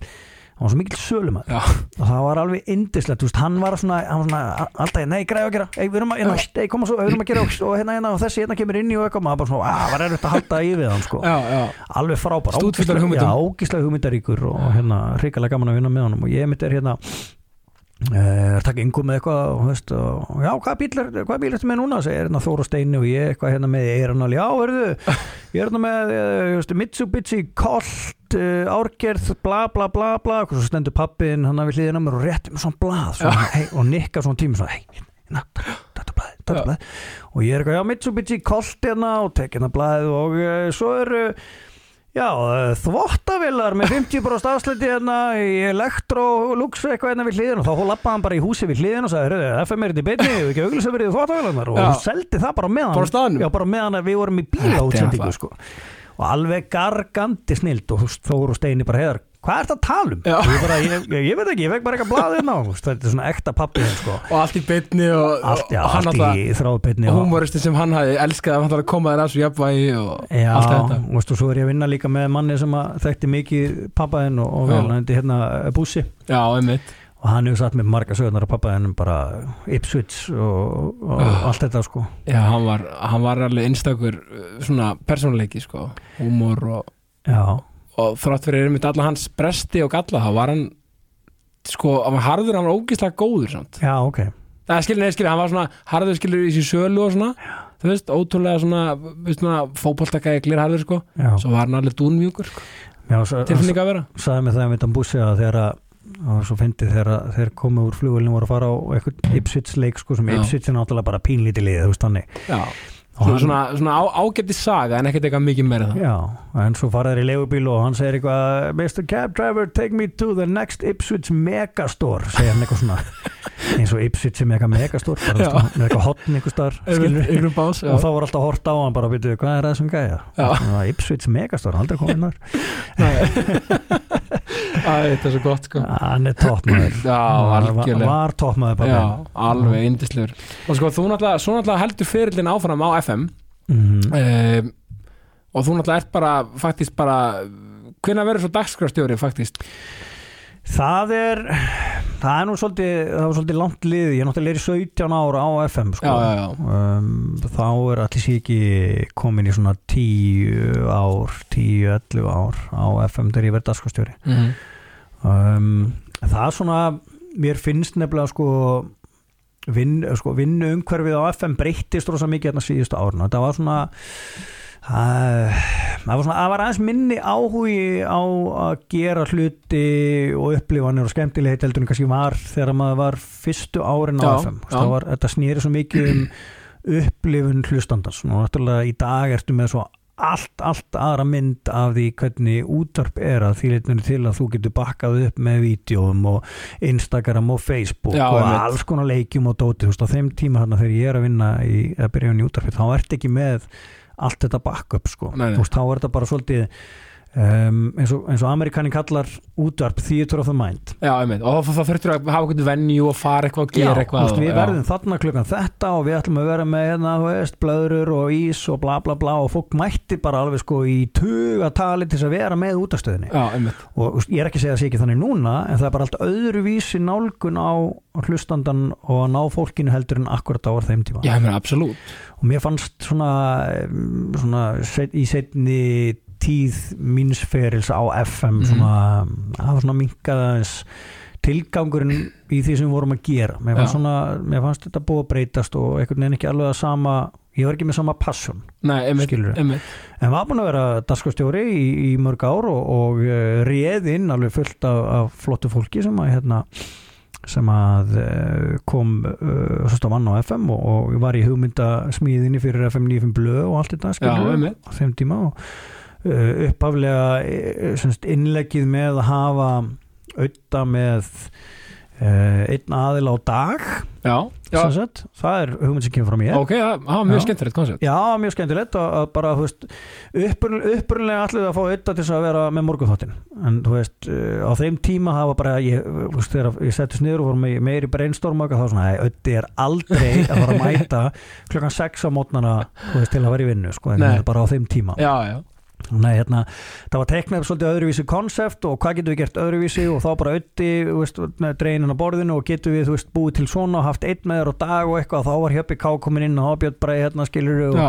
hann var svo mikill sölumæður. Já, og það var alveg indislegt, þú veist, hann var svona, hann var svona alltaf, nei, græði að gera. Ei, við erum að, hérna, ei, koma svo, við erum að gera og hérna, hérna, og þessi hérna kemur inn í og eitthvað. Maður bara svona, að, var erfitt að halda í við hann, sko. Já, já, alveg frábær. Ógislega hugmyndaríkur og hérna hrikalega gaman að vinna með honum. Og ég mitt er hérna er takk yngum með eitthvað og, veist, og, já, hvað bíl er, ertu með núna? Segir hérna Þóra Steini og ég eitthvað hérna með Eiranal, já, erðu, ég er hérna með uh, veist, Mitsubishi Colt uh, árgerð, bla bla bla bla. Og svo stendur pappin hann við hliðina mér og rétti með svona blað svona, hey, og nikkar svona tíma svona, hei, hérna, þetta blað, þetta Já. blað og ég er eitthvað, já, Mitsubishi Colt hérna og tek hérna blaðið og svo eru Já, eh, þvottavillar með 50% afsluti hérna í Electrolux eitthvað hérna við hliðin og þá lappaði hann bara í húsi við hliðin og sagði, "Heyrðu, FM er þetta í beinni, við ekki auglýsa verið þvottavillarnar og hún seldi það bara meðan? Já, bara meðan að við vorum í Þetta bílaútsendingu það. sko. og alveg gargandi snild og þú og Steini bara heiðar hvað er þetta að tala um? Ég, bara, ég, ég, veit ekki, ég fekk bara eitthvað blaðið ná þetta er svona ekta pappi sko. og allt í bytni og, allt, já, og hann allt í þráðbyrni og humoristi sem hann hafi elskað að hann koma þér að svo jafnvægi og Já, allt þetta. og svo er ég að vinna líka með manni sem þekkti mikið pappaðinn og, og vel, hann heiti hérna Bússi. Já, einmitt, og hann hefur satt með marga sögurnar af pappa hennum bara Ipswich og, og Ah. allt þetta sko. Já, hann var, hann var alveg einstakur uh, svona persónuleiki sko, húmor og, já, og þrátt fyrir einmitt alla hans bresti og galla þá var hann sko, hann var harður, hann var ógislega góður samt. já, ok. Það skilur, neð skilur, hann var svona harður skilur í sér sölu og svona þú veist, ótrúlega svona, svona fótboltakæði glir harður sko, já, svo var hann alveg dúnmjúkur. Sko, já sa, hann tilfinning að vera. sagði mig það að mitt búsi að þegar að var svo fyndið þegar þeir komu úr flugvölinu voru að fara á eitthvað Ipswich leik sko sem Já. Ipswich er náttúrulega bara pínlítið lið þú veist þannig. Já, Og svona, svona, svona á, ágætti saga en ekkert eitthvað mikið meira það Já, en svo fara þeir í leigubíl og hann segir eitthvað Mr. Cab Driver, take me to the next Ipswich Megastore segir hann eitthvað svona (laughs) eins og Ipswich er mega megastore bara Já. svona, með eitthvað hotn einhver já. og þá var alltaf hort á hann bara, veitu, hvað er það sem gæja? Ipswich Megastore, aldrei komið nær þetta er svo gott sko. Hann er toppmaður. Já, var, var Já, alveg indislegur og sko, þú náttúrulega, svo náttúrulega heldur fyrirlin áfram á FM mm, um, og þú náttúrulega ert bara faktist bara hvenær verður svo dagskrafstjóri faktist það er það er nú svolítið, það var svolítið langt liði ég er náttúrulega í 17 ára á FM sko. Já, já, já. Um, þá er allir sé ekki komin í svona 10 ár 10-11 ár á FM þegar ég verði dagskostjóri mm -hmm. um, það er svona mér finnst nefnilega sko vinn, sko, umhverfið á FM breyttist rosa mikið hérna síðustu árna það var svona það var svona, það var aðeins minni áhugi á að gera hluti og upplifanir og skemmtilegt heldur en kannski var þegar maður var fyrstu árin á FM þetta snýri svo mikið um upplifun hlustandans. Og náttúrulega í dag ertu með svo allt, allt aðra mynd af því hvernig útvarp er að því leitinu til að þú getur bakkað upp með vídjóum og Instagram og Facebook Já, og einmitt. alls konar leikjum og dóti, þú veist, á þeim tíma þarna þegar ég er að vinna í, að byrja í útvarpi, þá ert ekki með allt þetta backup, sko Nei, nei. þú veist, þá er þetta bara svolítið um, eins og, eins og amerikanin kallar útvarp theater of the mind. Já, og þá þurftur að hafa eitthvað venju og fara eitthvað og gera Já, eitthvað við verðum þarna klukkan þetta og við ætlum að vera með hérna, veist, blöðrur og ís og bla bla bla og fólk mætti bara alveg sko í tuga tali til þess að vera með útastöðinni Já, og ég er ekki að segja að það sé ekki þannig núna en það er bara allt öðruvísi nálgun á hlustandan og að ná fólkinu heldur en akkurat á þeim tíma. Já, einmitt, absolutt. Og mér fannst svona, svona í setni tíð mínsferils á FM Mhm. svona, það var svona minkaðans tilgangurinn í því sem við vorum að gera. Mér fannst, svona, mér fannst þetta búið að breytast og einhvern veginn ekki alveg að sama ég var ekki með sama einmitt en var búin að vera daskastjóri í, í mörg ár og, og uh, réð inn alveg fullt af, af flottu fólki sem að hérna sem að uh, kom uh, svo vann á FM og, og var í hugmyndasmíðinni fyrir FM 95 blöð og allt þetta á þeim tíma og upphaflega uh, semst, innleggið með að hafa auðta með uh, einn aðil á dag já, já. sagt, það er hugmynd sem kemur frá mér. Ok, það var mjög skemmtilegt koncept. Já, mjög skemmtilegt að, að bara, upprunlega allir að fá auðvitað til að vera með morgunþáttin en þú veist, á þeim tíma það var bara, ég, veist, þegar ég settist niður og vorum með meiri brainstorm og eitthvað, þá var svona, auðvitað er aldrei að fara að mæta (laughs) klukkan 6 á mótnana, veist, til að vera í vinnu sko, en það er bara á þeim tíma. Já, já, Nei, hérna, það var teiknað svolítið öðruvísi konsept og hvað getum við gert öðruvísi og þá bara auði dreinin á borðinu og getum við veist, búið til svona og haft einn með þér á dag og eitthvað. Og þá var Hjöppi Ká komin inn og bjöð bara hérna skilur og,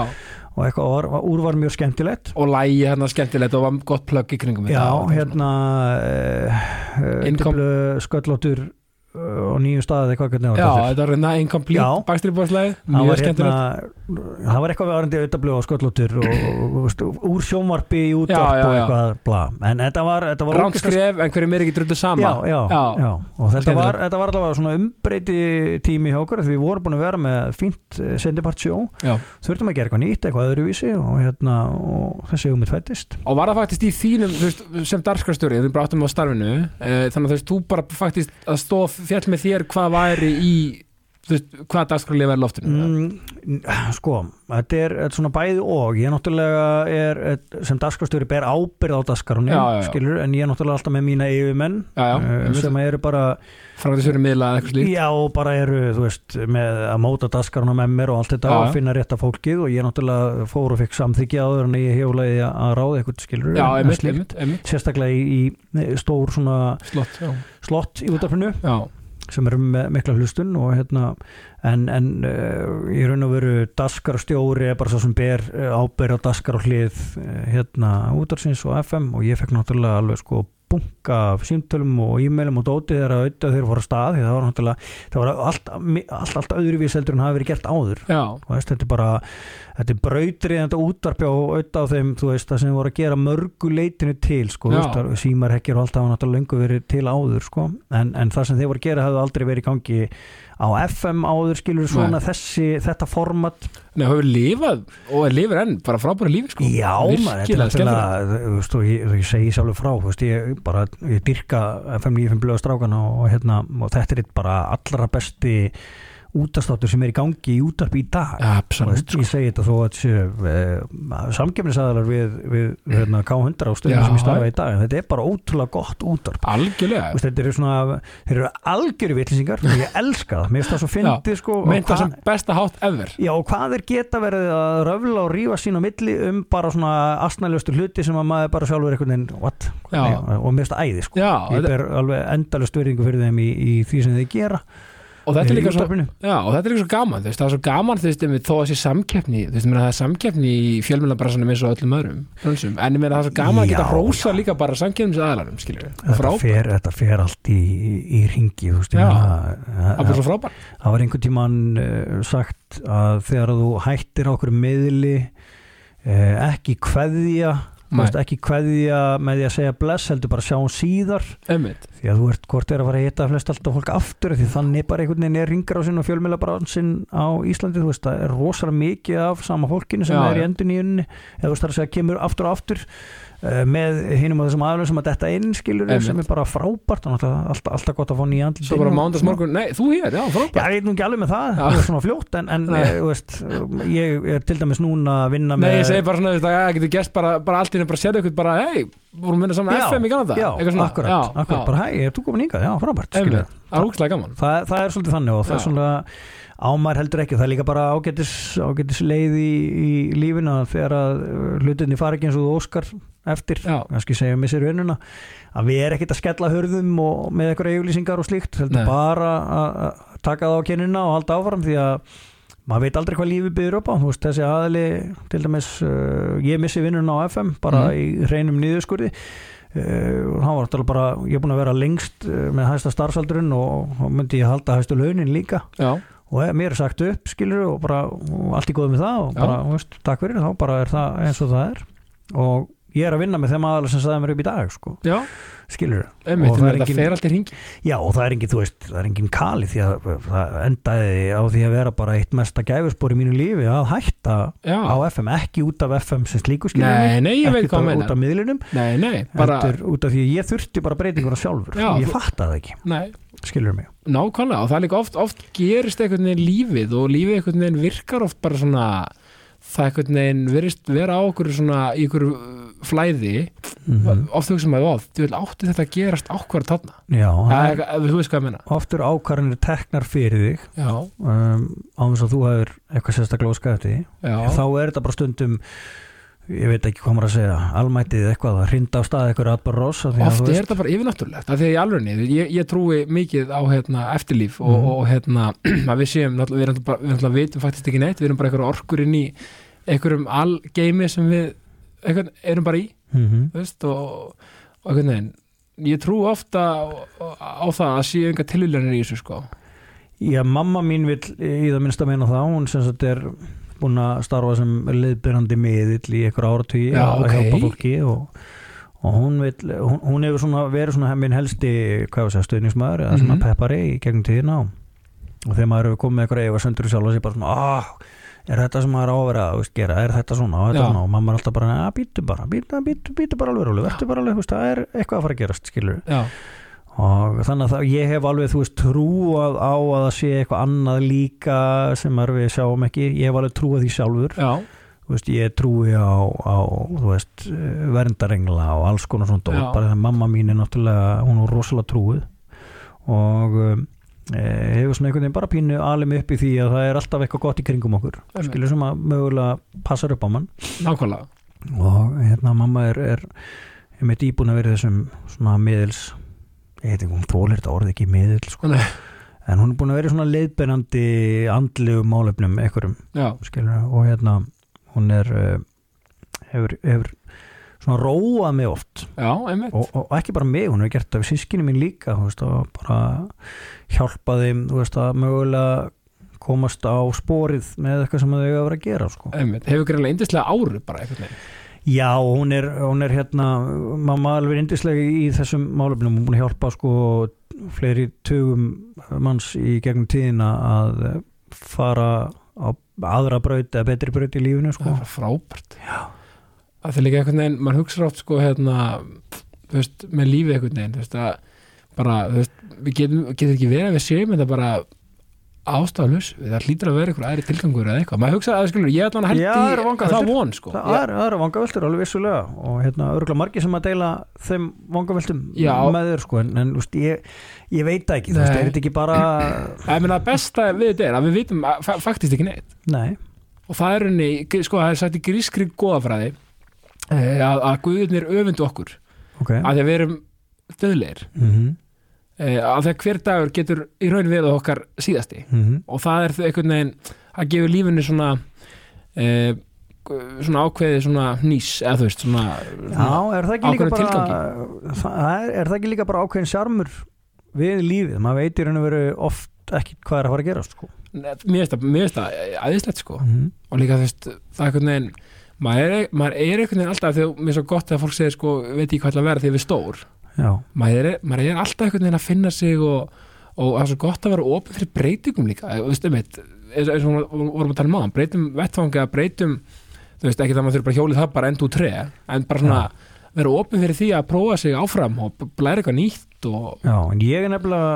og eitthvað var, var, úr var mjög skemmtilegt. Og lægi hérna skemmtilegt og var gott plögg í kringum Já, þetta. hérna uh, uh, Income- Diblu sköllóttur á nýju staði eitthvað hvernig Já, þetta? var hérna incomplete bakstýrbóðslæði Það Mjög var, hérna, það var eitthvað við varandi auðvitað og sköllóttur og, og, og, úr sjónvarpi í útvarp og eitthvað bla. en þetta var, þetta var Ránt ógeðslega skref, en hverjum er ekki drullu sama? Já, já, Já. og þetta var, þetta var allavega svona umbreyti tími hjá okkur því við vorum búin að vera með fínt sendipart sjó. Þurftum að gera eitthvað nýtt, eitthvað öðruvísi og, hérna, og þessi hugmynd fættist. Og var það faktist í þínum, sem darskrastjóri fjall með þér hvað væri í þú veist, hvað dagskralið í loftinu? Mm, sko, þetta er, þetta er svona bæði og. Ég náttúrulega er sem dagskastjóri ber ábyrð á já. skilur, en ég er náttúrulega alltaf með mína yfirmenn Já, já, eh, sem eru bara framkvæmdastjóri miðla eða eitthvað slíkt? Já, bara eru, þú veist, með að móta daskaruna með mér og allt þetta Já, og finna rétta fólkið og ég náttúrulega fór og fikk samþykja áður en ég hefulaði að ráða eitthvað skilur Já, en slíkt. sérstaklega í, í stór svona slott, slott í útafinu sem eru með mikla hlustun og hérna en, en uh, í raun og veru daskar og stjóri er bara svo sem ber uh, ábyrð á daskar og hlið uh, hérna útarsins og FM og ég fekk náttúrulega alveg sko bunga af símtölum og e-mailum og dótið þegar auðvitað þeir fóru að stað það var náttúrulega, það var allt, allt, allt öðruvís heldur en hafi verið gert áður. Veist, þetta er bara þetta er brautrið þetta útvarpi á auðvitað á þeim veist það sem voru að gera mörgu leitinu til sko, veist, það- símarhekkir og allt það var náttúrulega lengur verið til áður sko. En, en það sem þeir voru að gera hefði aldrei verið í gangi á FM áður skilur svona þessi, þetta format. Nei, hefur lifað og lifir enn, bara frábæra lífi sko. Já, maður, þetta er náttúrulega þú veist, og ég, og ég segi sjálfur frá þú veist, ég bara, ég dyrka FM 95 blöða strákana og, hérna, og þetta er bara allra besti útastáttur sem er í gangi í útarpi í dag. Absolutt, ég segi þetta þó að séu e, samkefnisæðalar við, við hérna, K100 á stöðum sem ég stafa í dag. En þetta er bara ótrúlega gott útarp Algjörlega. Þú veist, þetta eru svona, þeir eru algjöru vitlýsingar og ég elska það, mér finnst það svo fyndið sko, og Meinta hvað- sem besta hátt ever. Já, og hvað er geta verið að röfla og rífa sín á milli um bara svona astnælustu hluti sem að maður bara sjálfur einhvern veginn, what? Nei, og mér finnst það æði, sko. Ég ber alveg endalust verðingu fyrir þeim í, í því sem þeir gera. Og þetta er líka svo. Já, þetta er líka svo gaman, veist, það er svo gaman veist, þó að sé samkeppni, veist, það er samkeppni í fjölmjölabrassanum eins og öllum öðrum brönsum, en það er svo gaman að geta Já, hrósa líka bara samkeppnis við, Þetta þetta fer allt í, í, ringi, Já. það bara svo frábært Það var einhvern tímann uh, sagt að þegar þú hættir okkur miðli uh, ekki Nei. Veist, ekki kveðja með því að segja bless, heldur bara sjáum síðar. Einmitt, því að þú ert hvort er að fara að hita flest alltaf fólk aftur því þannig bara einhvern veginn er ringar á sinn og fjölmjöla á Íslandi þú veist það er rosalega mikið af sama fólkinu sem Já, er í endun í unni eða þú veist það er að segja kemur aftur og aftur með hinum og þessum aðlum sem að detta inn skilur Einmitt. sem er bara frábært og alltaf, alltaf gott að fá nýja andlit svo bara og mándags svona. morgun, nei, þú hér, já, Já, frábært ég veit nú ekki alveg með það, Já. það er svona fljótt en, en Nei. eh, veist, ég er til dæmis núna að vinna Nei, með ég segi bara svona, að það getur gert bara, bara allt í henni bara sérðu ykkur bara, hei, vorum við saman Já, FM í Kanada, Já, svona akkurat, já, akkurat, já. bara hæ, er þú komin hingað? Já, frábært, það það, er svolítið þannig og það er Já. svona ámær heldur ekki, það er líka bara ágætis, ágætis leið í, í lífinu að þegar að uh, hlutinni fara ekki eins og þú óskar eftir, kannski segja missir vinnuna að við erum ekkert að skella hörðum og með eitthvað auglýsingar og slíkt bara að taka það á kennina og halda áfram því að maður veit aldrei hvað lífið byrður upp á. Veist þessi aðli, til dæmis uh, ég missi vinnuna á FM bara Mhm. í hreinum niðurskurði. Uh, og hann var alltaf bara, ég er búin að vera lengst uh, með hæsta starfsaldurinn og, og myndi ég halda hæstu launin líka. Já, og ef mér er sagt upp skilur og bara og allt í góð með það og bara, veist, takk fyrir, þá bara er það eins og það er. Og ég er að vinna með þeim aðalega sem sagði mér upp í dag sko, skilur einmitt, Og það er engin- já og það er engin, þú veist, það er engin kali því að það endaði á því að vera bara eitt mesta gæfusbor í mínu lífi að hætta Já, á FM, ekki út af FM sem slíku skilur Nei, nei, ekki hvað út, af miðlunum nei, nei, bara, út af því að ég þurfti bara breytinguna sjálfur. Já, ég þú- fattaði það ekki, nei. skilur mig. Nákvæmlega og það er líka oft, oft gerist einhvern veginn lífið og lífið einhvern veginn virkar oft bara svona það einhvern veginn verist vera á okkur svona í okkur flæði. Mm oft hugsa maður of, þú vil átti þetta að gerast ákvar þarna, já, það er- þú veist hvað ég meina. oft eru ákvarðanir teknar fyrir þig. Um, á þess að þú hefur eitthvað sérstaklega já, þá er þetta bara stundum ég veit ekki hvað maður að segja almættið eitthvað að hrinda á stað eitthvað atbar rosa oft er þetta bara yfirnáttúrulegt af því að í alvegni, ég, ég trúi mikið á hérna, eftirlíf og, Mhm. og hérna (clears throat) að við séum, við erum bara, við náttúrulega vitum faktist ekki neitt, við erum bara einhverjum orkur inn í einhverjum algeimi sem við einhvern, erum bara í Mhm. þú veist, og, og einhvern veginn ég trú ofta á, á það að séu enga tilvílanir í þessu sko Já, mamma mín vil í það minnst að meina það hún sem sagt er búin að starfa sem leiðbyrjandi miðill í einhver áratugi Já, að ok. hjálpa fólki og, og hún, vil, hún, hún hefur svona verið svona hemminn helsti hvað var það, stöðningsmaður eða svona Mhm. peppari í gegnum tíðina og, þegar maður hefur komið með eitthvað eða sendur sjálf og sér bara svona ah, er þetta sem maður á að gera, er þetta svona, og þetta svona? Og mamma er alltaf bara, að býtu bara, býtu, bara alveg vertu bara alveg, það er eitthvað að fara að gerast skilur já, og þannig að það, ég hef alveg þú veist trúað á að það sé eitthvað annað líka sem við sjáum ekki. Ég hef alveg trúað því sjálfur. Veist, ég trúi á, á veist, verndarengla og alls konar svona dót, bara þegar mamma mín er náttúrulega, hún er rosalega trúið og um, e, hefur svona einhvern veginn bara pínu alveg upp í því að það er alltaf eitthvað gott í kringum okkur. Skilur sem að mögulega passar upp á mann. Nákvæmlega. Og hérna mamma er, er, er með vera í þessum svona miðils ég heit ekki, hún þólir þetta orðið ekki miðil sko. En hún er búin að vera svona leiðbeinandi andlegu málefnum skilur, og hérna hún er uh, hefur, hefur svona róað mig oft. Já, og, og ekki bara mig, hún hefur gert það við sískinni mín líka veist, og bara hjálpa þeim þú veist, að mögulega komast á sporið með eitthvað sem þau að vera að gera sko. hefur greiðlega indislega áru bara einhvern veginn Já, hún er, hún er hérna mamma alveg indislega í þessum málefnum, hún hjálpa sko fleiri tugum manns í gegnum tíðina að fara á aðra braut eða betri braut í lífinu sko. það er frábært já. að það er líka einhvern veginn, mann hugsa rátt sko hérna, þú veist, með lífið einhvern veginn, þú veist, að bara, þú veist, við getum, getum ekki verið að við séum þetta bara ástaflus það hlýtur að vera einhver aðri tilgangur eða eitthvað. Maður hugsa að skilur, ég ætla hann það held í vangaveltur. það von sko. Það er, það eru vangaveltur alveg vissulega og hérna örgulega margir sem að deila þeim vangaveltum með þér sko en, en úst, ég, ég veit það ekki, þú veist, Nei. er ekki bara (clears throat) ég meina besta við þetta er að við vitum að, fa faktist ekki neitt. Nei, og það er henni, sko það er sagt í grískri góðafræði eh, að, að guðurnir öfundu okkur ok. að að við erum döðleir mm eh, að því að hver dagur getur í raun verið okkar síðasti. -hmm. og það er einhvern veginn að gefa lífinu svona eh, svona ákveði svona nýs eða þú veist svona, Já, er það ákveðnum bara það er, er það ekki líka bara ákveðin sjarmur við lífið, maður veit í raun og veru oft ekki hvað er að fara að gera sko. mér finnst það- aðeinslegt sko. Mm og líka þú veist, það er einhvern veginn maður er, maður er einhvern veginn alltaf þegar mér er svo gott að fólk segir sko, veit ekki hvað ætla að vera þegar við stór maður er, maður er alltaf einhvern veginn að finna sig og, og það er svo gott að vera opið fyrir breytingum líka, eins og vorum að tala um áðan, breytum vettfangi að breytum, þú veist, ekki það maður þurfa bara að hjólið það bara endur tre, en bara svona vera opið fyrir því að prófa sig áfram og læra eitthvað nýtt og já, en ég er nefnilega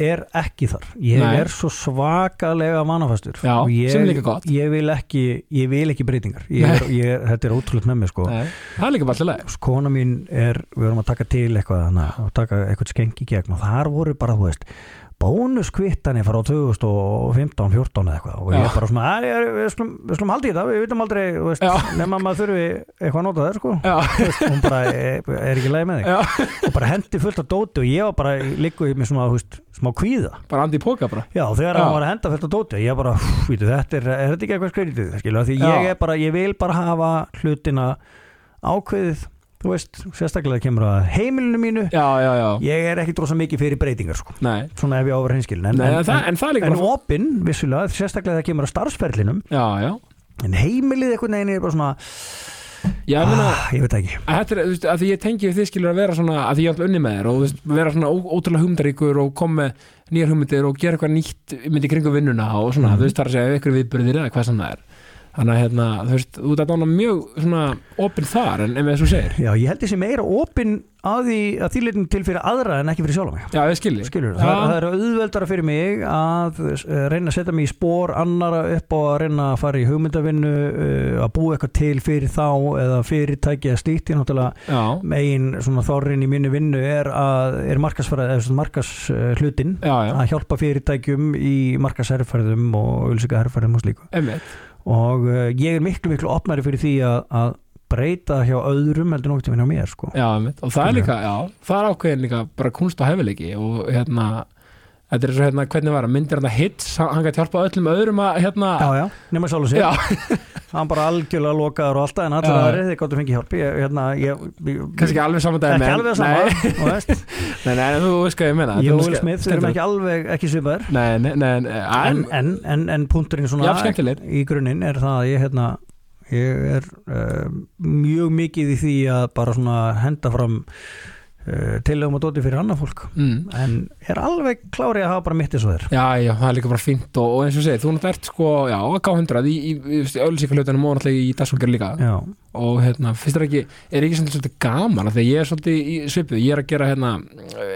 er ekki þar ég Nei. er svo svakalega manafastur Já, og ég, sem er líka gott. ég vil ekki, ég vil ekki breytingar ég er, ég þetta er ótrúlega með mig sko. Nei, það er líka alltaf leið kona mín er, við vorum að taka til eitthvað hana, og taka eitthvað skengi gegn og þar voru bara, þú veist bónuskvittanir frá 2015-14 eða eitthvað. Og ég er bara svona, "Æ, ég er- við skulum, við skulum haldi í það, við vitum aldrei veist, nema maður þurfi eitthvað að nota það sko. Veist, hún bara er, er ekki leið með þig. Og bara hendi fullt af dóti og ég var bara líku með svona, veist, smá kvíða. Bara andi í póka bara. Já, þegar Já. hann var að henda fullt af dóti og ég bara, "Hú, þetta er, er þetta ekki eitthvað skilur, því ég er bara, ég vil bara hafa hlutina ákveðið þú veist, sérstaklega kemur að heimilinu mínu Já, já, já, ég er ekki drósa mikið fyrir breytingar sko. svona ef ég áver hinskilin en, en, en, það, en það opinn, vissulega, sérstaklega þegar kemur að starfsferlinum. Já, já, en heimilið einhvern veginn er bara svona já, meina ah, ég veit það ekki. Þetta er, að því ég tengi við þið skilur að vera svona að því ég er alltaf unni með þér og veist, vera svona ó, ótrúlega hugmyndaríkur og koma með nýjar hugmyndir og gera eitthvað nýtt myndi kringum vinnuna og svona, Mhm. þú veist, það er að segja ykkur viðbyrðir eða hvað sem það er þannig að hérna, þú veist, þú ert að dána mjög svona opinn þar en, en með þess að segir. Já, ég held þessi meira opinn að því að því leitin til fyrir aðra en ekki fyrir sjálf mig. Já, ég skilji skilur, það, það er auðveldara fyrir mig að uh, reyna að setja mig í spór annara upp á að reyna að fara í hugmyndavinnu uh, að búa eitthvað til fyrir þá eða fyrirtæki eða slíkt. Ég náttúrulega Já, megin svona þorrin í minni vinnu er að er markasfæra, eða svona markas hlutin að hjálpa fyrirtækjum í markasherrferðum og og uh, ég er miklu miklu opnari fyrir því að, að breyta hjá öðrum heldur nokkuð hjá mér sko. Já, og það er líka, já, það er ákveðin líka bara kunst og hefileiki og hérna Þetta er svo hérna, hvernig var það, myndir hann að hits, hann gæti hjálpa öllum öðrum að hérna, Já, já, nema sjálf og sér (laughs) hann bara algjörlega lokaður og alltaf en allir aðrið þið gáttu fengið hjálp. Ég, hérna, ég, ég, kannski ekki alveg saman dag ekki alveg nei, sama þú veist, (laughs) nei, nei, þú veist hvað ég þetta er Jóel ske- Smith við erum ekki alveg ekki svipaður Nei, nei, nei, en, en, en, en, punkturinn svona í grunninn er það að ég hérna ég er uh, mjög mikið í því að bara svona henda fram tilögum og dóti fyrir annað fólk. Mm, en er alveg klári að hafa bara mitt eins og þér? Já, já, það er líka bara fínt og, og eins og segir, þú náttúrulega ert sko, já, að K100 í, í, í, ölsíkarlautanum og náttúrulega í dagsfólkar líka. Já, og hérna, fyrst er ekki, er ekki svolítið, svolítið gaman að ég er svolítið í svipu ég er að gera hérna,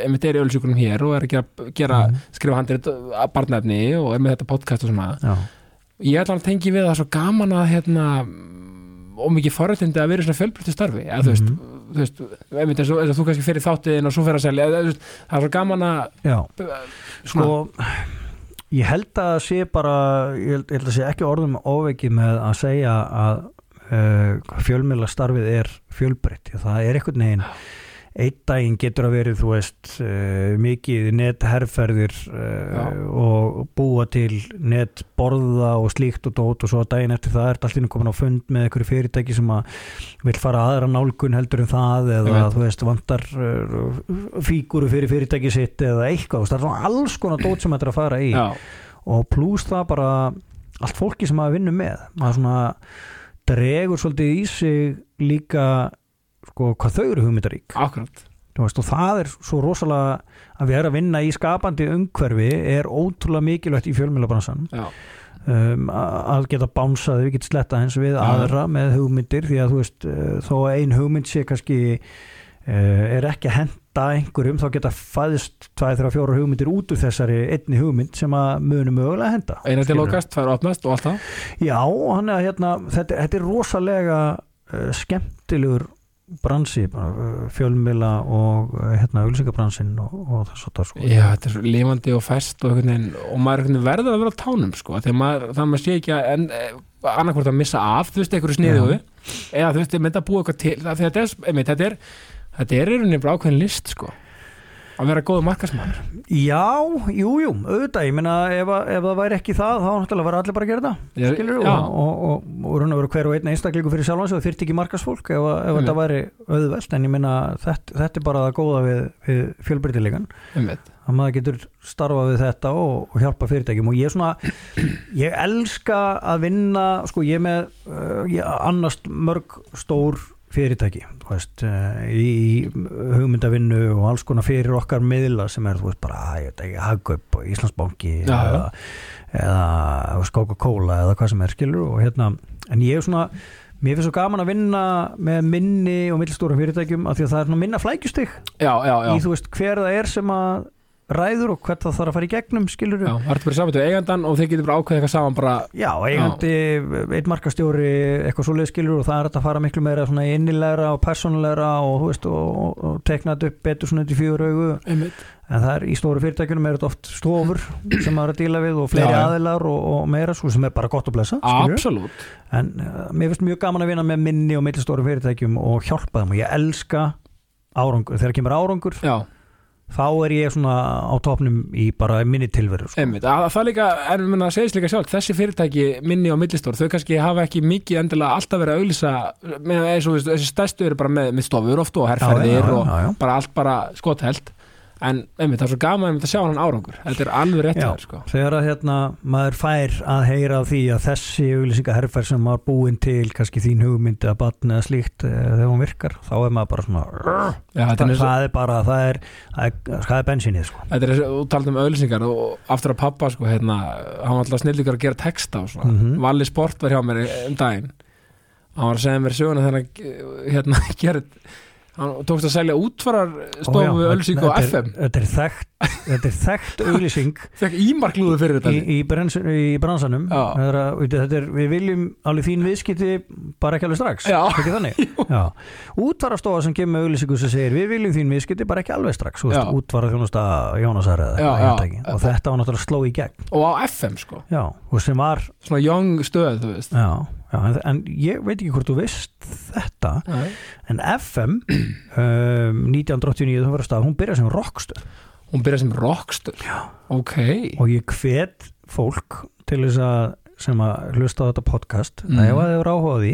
einmitt er í ölsíkunum hér og er að gera, gera Mhm. skrifa handrið að barnefni og er með þetta podcast og svona. Já, ég ætla að tengi við að það svo gaman að hérna og mikið forrættindi að vera svona fjölbreyttu starfi eða þú veist, Mhm. Þú veist einmitt eins og, þú kannski fyrir þáttiðin og svo fyrir að selja það er svo gaman að já. Sko ég held að sé bara ég held, ég held að sé ekki orðum óveiki með að segja að uh, fjölmiðla starfið er fjölbreytt það er einhvern veginn einn daginn getur að verið þú veist uh, mikið netherrferðir uh, og búa til netborða og slíkt og dót og svo daginn eftir það er allir komin á fund með einhverju fyrirtæki sem að vil fara aðra nálgun heldur en það eða þú veist vantar uh, fíguru fyrir fyrirtæki sitt eða eitthvað, það er svona alls konar dót sem þetta er að fara í. Já, og pluss það bara allt fólki sem maður vinnur með. Maður svona dregur svolítið í sig líka sko, hvað þau eru hugmyndarík. Akkurat. Veist, og það er svo rosalega að erum að vinna í skapandi umhverfi er ótrúlega mikilvægt í fjölmjölabransan um, að geta bánsað, við getum sletta hens við Já. aðra með hugmyndir því að þú veist, uh, þó að ein hugmynd sé kannski uh, er ekki að henda einhverjum, þá geta fæðist 2-3-4 hugmyndir út úr þessari einni hugmynd sem að munum mögulega henda eina til Skilurðu? lokast, tvær opnast og allt það. Já, hann er hérna þetta, þetta er rosalega uh, skemmtilegur bransi uh, fjölmila og uh, hérna auðlýsingabransin og, og þess að það sko. Já, þetta er svo lifandi og fest og, einhvern veginn, og maður einhvern veginn verður að vera á tánum sko, þegar maður, það maður sé ekki að en, annarkvort að missa af, þú veist, einhverju sniðu eða þú veist, ég myndi að búa eitthvað til það, þetta, er, einmitt, þetta er þetta er rauninni bara ákveðin list sko að vera góð markasmaður Já, jú, jú, auðvitað, ég meina ef, ef það væri ekki það, þá náttúrulega var allir bara að gera Ég- skilur og, og, og, og raun og veru hver og einn einstaklingu fyrir sjálfans og þyrfti ekki markasfólk ef, ef þetta væri auðvelt en ég meina þetta, þetta er bara það góða við, við fjölbreytilegan einmitt, að maður getur starfað við þetta og, hjálpa fyrirtækjum. Og ég er svona ég elska að vinna sko ég er með uh, ég annast mörg stór fyrirtæki veist, uh, í hugmyndavinnu og alls konar fyrir okkar miðla sem er veist bara, Hagkaup og Íslandsbanki Já, eða, eða Coca-Cola eða hvað sem er skilur og hérna, en ég er svona mér finnst svo gaman að vinna með minni og millstórum fyrirtækjum af því að það er minna flækjustig í þú veist hver það er sem að ræður og hvert það þarf að fara í gegnum skilur Já, það ertu bara saman til eigandan og þeir getur bara ákveðið eitthvað saman bara, Já, eigandi, einn markastjóri eitthvað svoleið skilur og það er að fara miklu meira svona innilegra og persónulegra og, þú veist, og, og, og tekna þetta upp betur svona í fjögur augu. Einmitt. En það er í stóru fyrirtækjunum er þetta oft stofur (clears throat) sem maður er að díla við og fleiri Já, aðilar og, og meira svo sem er bara gott að blessa. Absolutt, en uh, mér finnst mjög gaman að vinna með minni og þá er ég svona á topnum í bara minni tilveru sko. einmitt að, Það líka, en minna að segja líka sjálf þessi fyrirtæki, minni og millistór þau kannski hafa ekki mikið endilega alltaf verið að auglýsa með þessi stærstu eru bara með, með stofur oft og herrferðir og já, já. bara allt bara skotheld en einmitt, það er svo gaman einmitt að sjá hann árangur þetta er alveg rétt Já. sko þegar að hérna, maður fær að heyra því að þessi auglýsingaherfer sem var búin til kannski þín hugmyndi að batna eða slíkt eh, þegar hún virkar, þá er maður bara svona Já, er það, eins og- það er bara, það er það er, er bensinnið sko. Þetta er þessi, þú talað um auðlýsingar og aftur að pappa sko, hérna, hann var alltaf snillíkar að gera texta og svona, Mhm. Valli Sport var hjá mér um daginn hann var að segja mér söguna þegar hann hérna, (laughs) gerði hann tókst að selja útfarar stofu Ó, já, auðlýsingu á þetta er- FM þetta er þekkt, þetta er þekkt auglýsing (laughs) fekk ímarklúðu fyrir þetta í, í, brens, í bransanum. Er, að- þetta er, við viljum alveg þín viðskipti bara ekki alveg strax. (laughs) Útvarastofa sem kemur með auglýsingu sem segir við viljum þín viðskipti bara ekki alveg strax. Þú veist, Já. útvara þjónusta Jónasar og þetta var náttúrulega sló í gegn. Og á FM sko, já, og sem var svona young stöð þú veist. Já, já, en, en ég veit ekki hvort þú veist þetta Nei. en FM (clears throat) um, 1989 þú verður stað, hún byrjar sem rockstöð hún byrjaði sem rockstöð Já. ok, og ég hvet fólk til þess að sem að hlusta á þetta podcast að ef að þið eru áhuga á því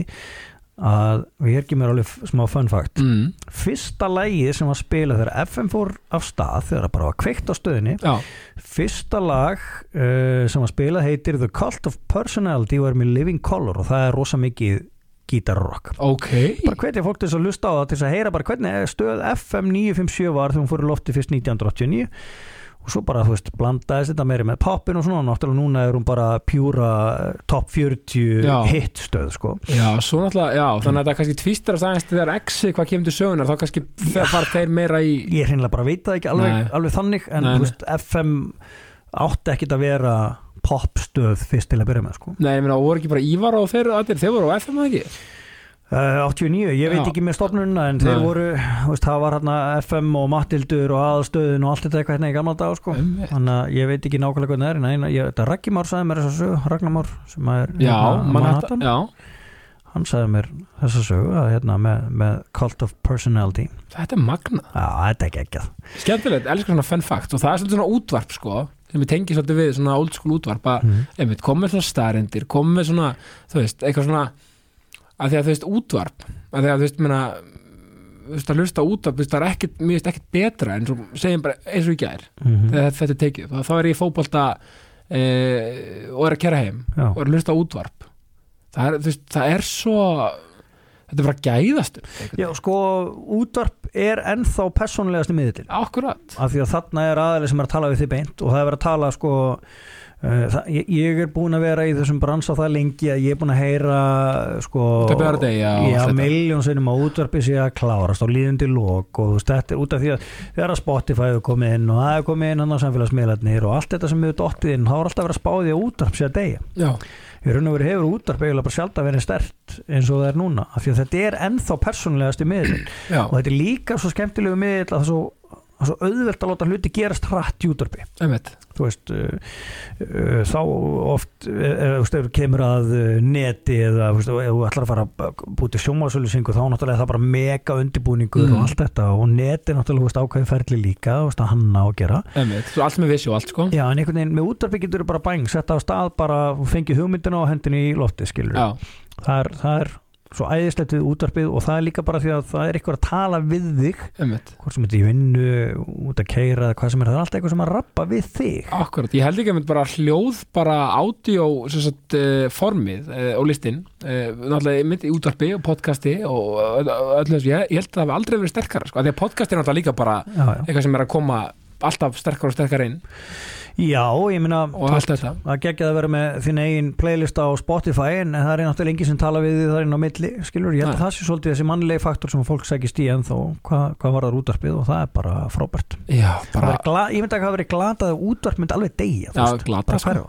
að, og hér ekki mér alveg smá fun fact. Mm. fyrsta lægi sem var spilað þegar FM fór af stað þegar það bara var kveikt á stöðinni já, fyrsta lag uh, sem var spilað heitir The Cult of Personality og er með Living Color og það er rosa mikið gítarrock. Ok. Bara hvetja fólk til þess að lusta á það til þess að heyra bara hvernig stöð FM 957 var þegar hún fór í lofti fyrst 1989 og svo bara, þú veist, blandaðist þetta meiri með poppin og svona, náttúrulega núna er hún bara pjúra eh, top 40 Já. hit stöð, sko Já, svo náttúrulega, já, þannig að það kannski tvistar að aðeins þegar exi hvað kemur til sögunar þá kannski fara þeir meira í ég hreinlega bara veit það ekki alveg, Nei. alveg þannig en Nei, þú nei. veist, FM átti ekkit að vera popstöð fyrst til að byrja með, sko Nei, ég meina, voru ekki bara Ívar og þeir, allir, þeir voru á FM eða ekki? Uh, 89, ég veit Já. ekki með stofnununa en þeir Nei. voru, þú veist, það var hérna FM og Mattildur og aðalstöðun og allt þetta eitthvað hérna í gamla dag, sko Einmitt. þannig að ég veit ekki nákvæmlega hvernig það er en eina, ég, þetta Raggi Már sagði mér þess að sög, Ragnar Már sem er Já, hérna, Manhattan, já, hann sagði mér þessa sögu að, hérna, með, með Cult of Personality Þetta er magna Já, þetta er ekki ekki Skemmtilegt, elskar svona fun fact og það er svona útvarp sko sem við tengjum svolítið við svona old school útvarp að mm. með svona starendir koma með svona, þú veist, eitthvað svona að því að þú veist, útvarp að því að þú veist, menna þú veist, að hlusta útvarp, þú veist, það er ekkit mér veist ekkit betra en svo segjum bara eins og í gær Mm þegar þetta er tekið, þá, þá er ég í fótbolta e, og er að kera heim Já, og er að hlusta útvarp. Það er, þú veist, það er svo þetta er bara gæðastur. Já, sko, útvarp er ennþá persónlegasti miðill akkurat. Af því að þarna er aðeins sem er að tala við þið beint og það er verið að tala sko það, ég, ég er búin að vera í þessum bransa það lengi að ég er búin að heyra sko Þetta er bara að deyja og Já, allt þetta. miljón sinnum að útvarpi klárast á líðundi lók og þetta er út af því að þegar að Spotify hefur komið inn og það hefur komið inn á samfélagsmiðlarnir og allt þetta sem hefur dottið inn, þá er alltaf verið að spáði að útvarp sé að deyja. Já, Í raun og veru hefur útvarp eiginlega bara sjálf að vera stert eins og það er núna, af því að þetta er ennþá persónlegasti miðlinn já, og þetta er líka svo skemmtilegu miðl að það svo, það er svo auðvelt að láta hluti gerast hratt einmitt. Þú veist uh, uh, þá oft uh, þú þú kemur að uh, neti eða þú ef þú ætlar að fara að búti sjónvarsölusingu þá náttúrulega er það bara mega undirbúningur Mm. og allt þetta. Og neti náttúrulega þú ákveðin ferli líka þú veist, að hanna og gera. Svo allt með vissi og allt sko. Já en einhvern veginn með útvarpi getur þú bara bæng setta á stað bara og fengið hugmyndina og hendin í lofti skilur það er, það er svo æðislegt við útvarpið og það er líka bara því að það er eitthvað að tala við þig einmitt. hvort sem þetta í vinnu, út að keira eða hvað sem er, það er alltaf eitthvað sem að rappa við þig. Akkurat, ég held ekki að mynd bara hljóð bara sagt, uh, formið uh, og listin uh, náttúrulega mynd í útvarpi og podcasti og öll- öllu þessu, ég, held að það hafi aldrei verið sterkara sko, því að podcast er náttúrulega líka bara já, já. eitthvað sem er að koma alltaf sterkara og sterkara inn já, ég meina og allt þetta. Að gegja að vera með þinn eigin playlist á Spotify en það er náttúrulega engi sem tala við því það er inn á milli, skilur, ég held að það sé svolítið þessi mannlegi faktor sem fólk sækist í ennþá. Hvað, hvað var það útvarpið? Og það er bara frábært. Já, bara, ég myndi að það verið glatað að útvarp myndi alveg deyja, þú Já, glatað, sko.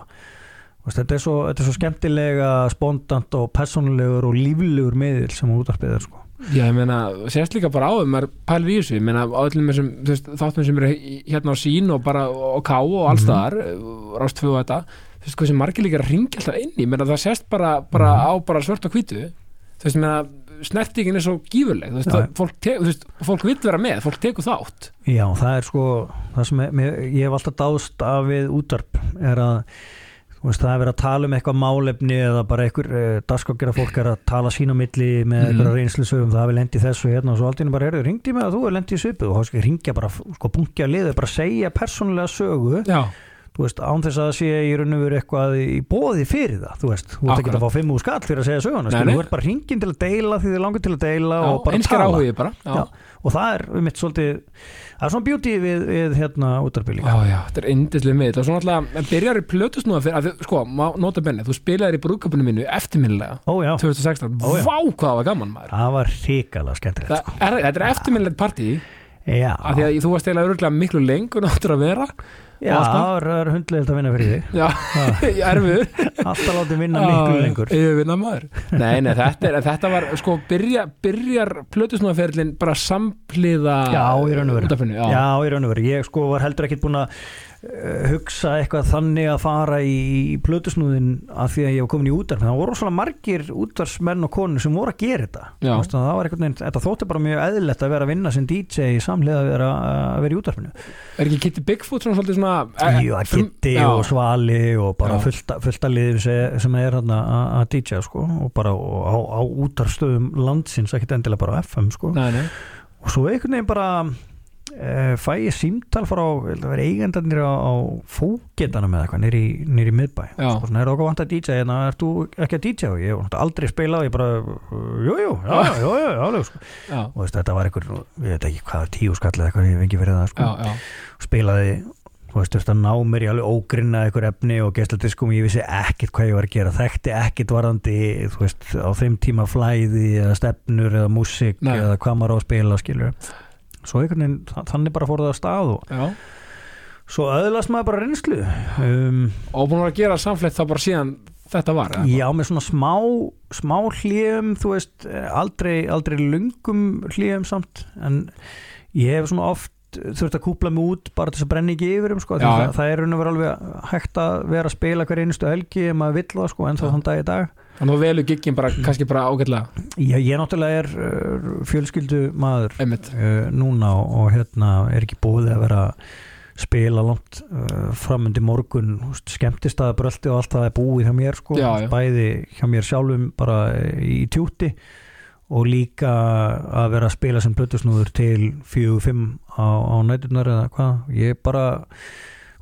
þetta, er svo, þetta er svo skemmtilega spontant og persónulegur og líflegur miðil sem útvarpið er sko. Já, ég meina sérst líka bara á þeim, maður pælir í þessu ég meina á öllum þessum þáttum sem eru hérna á sín og bara og ká og alls Mhm. mm rástfjöð og þetta þú veist, hvað sem margir líka ringja alltaf inn í ég meina það sést bara, bara Mhm. á bara svört og hvítu þú veist, ég meina snertingin er svo gífurleg þú veist, það, fólk, fólk vill vera með fólk tekur þátt Já, það er sko það sem er, mér, ég hef alltaf dáðst af við útvarp er að veist, það er verið að tala um eitthvað málefni eða bara einhver uh, dagskákjara fólk er að tala sín á milli með Mhm. einhverja reynslusögum það hafi lendi þessu hérna og svo aldrei bara er ringdi með að þú er lendi í svipu og þá ringja bara sko bunkja liðu, bara segja persónulega sögu. Já, þú veist, án þess að það sé í raun og veru eitthvað í bóði fyrir það, þú veist, þú ert ekki að fá fimm úr skall fyrir að segja söguna, Nei, nei. þú ert bara hringin til að deila því þið langar til að deila já og bara tala. og það er um mitt svolítið það er svona beauty við, við hérna já, þetta er indislega miðl og svo náttúrulega byrjar í plötusnúða fyrir að, þið- sko, nota benni, þú spilaðir í brúðköpunum mínu eftirminnilega, ó já, 2016 Ó, já. Vá, hvað það var gaman maður. Það var hrikalega skemmtilegt sko. þetta er eftirminnilegt partí. Já, af því að þú varst eiginlega miklu lengur áttur að vera já. er hundlegilegt að vinna fyrir þig. Já, ég (laughs) erfiður. Alltaf látið vinna miklu lengur. Ég vinna maður. Nei, nei, þetta, er, þetta var sko byrja, byrjar plötusnúðaferlin bara sampliða Já, í raun og veru. já. í raun og veru, ég sko var heldur ekkit búin að hugsa eitthvað þannig að fara í, í plötusnúðin af því að ég var komin í útvarp. Það voru svona margir útvarsmenn og konur sem voru að gera þetta. Að það var veginn, þetta þótti bara mjög eðlilegt að vera að vinna sem DJ samlega að vera, að vera í útvarpinu. Er ekki Kitty Bigfoot svona svolítið svona eh, Jú, að já. og Svali og bara fullta, fullta liðum sem, er að að DJ sko og bara og á, á útarstöðum landsins ekkert endilega bara á FM sko. Nei, nei, og svo einhvern veginn bara e, fæ ég símtal frá eigendarnir á, á fógetanum eða eitthvað nýri, miðbæ Já. sko, svona, er okkur vant að DJ hérna, ert þú ekki að DJ og ég hef aldrei spilað og ég bara, jú, jú, já, já, já, já, já, já sko. já, og veist, þetta var einhver, ég veit ekki hvað tíu skall eða eitthvað, ég hef ekki verið það sko já, já. spilaði þú veist, þú veist að ná mér í alveg ógrinna eitthvað efni og gestaldiskum, ég vissi ekkert hvað ég var að gera, þekkti ekkert varandi þú veist, á þeim tíma flæði eða stefnur eða músík Nei. eða hvað maður á að spila, skilur svo einhvern veginn, þa- þannig bara fór það að stað og já. svo öðlast maður bara reynslu um, Og búin að gera samfleytt þá bara síðan þetta var já, með svona smá smá hljöfum, þú veist eh, aldrei, aldrei lungum hljöfum samt, en ég hef svona oft þurft að kúpla mig út bara til þess að brenna ekki yfir um sko, Já, að já. það, það er vera alveg hægt að vera að spila hver einustu helgi ef maður vill það sko, en þá þann dag í dag þannig að þú velur giggin bara, kannski bara ágætlega ég, ég náttúrulega er uh, fjölskyldu maður uh, núna og, hérna er ekki búið að vera að spila langt uh, framundi morgun skemmtist að bröldi og allt það er búið hjá mér sko, Já, já. bæði hjá mér sjálfum bara í tjúti og líka að vera að spila sem blötusnúður til 4-5 á, á nætunar eða hvað ég bara,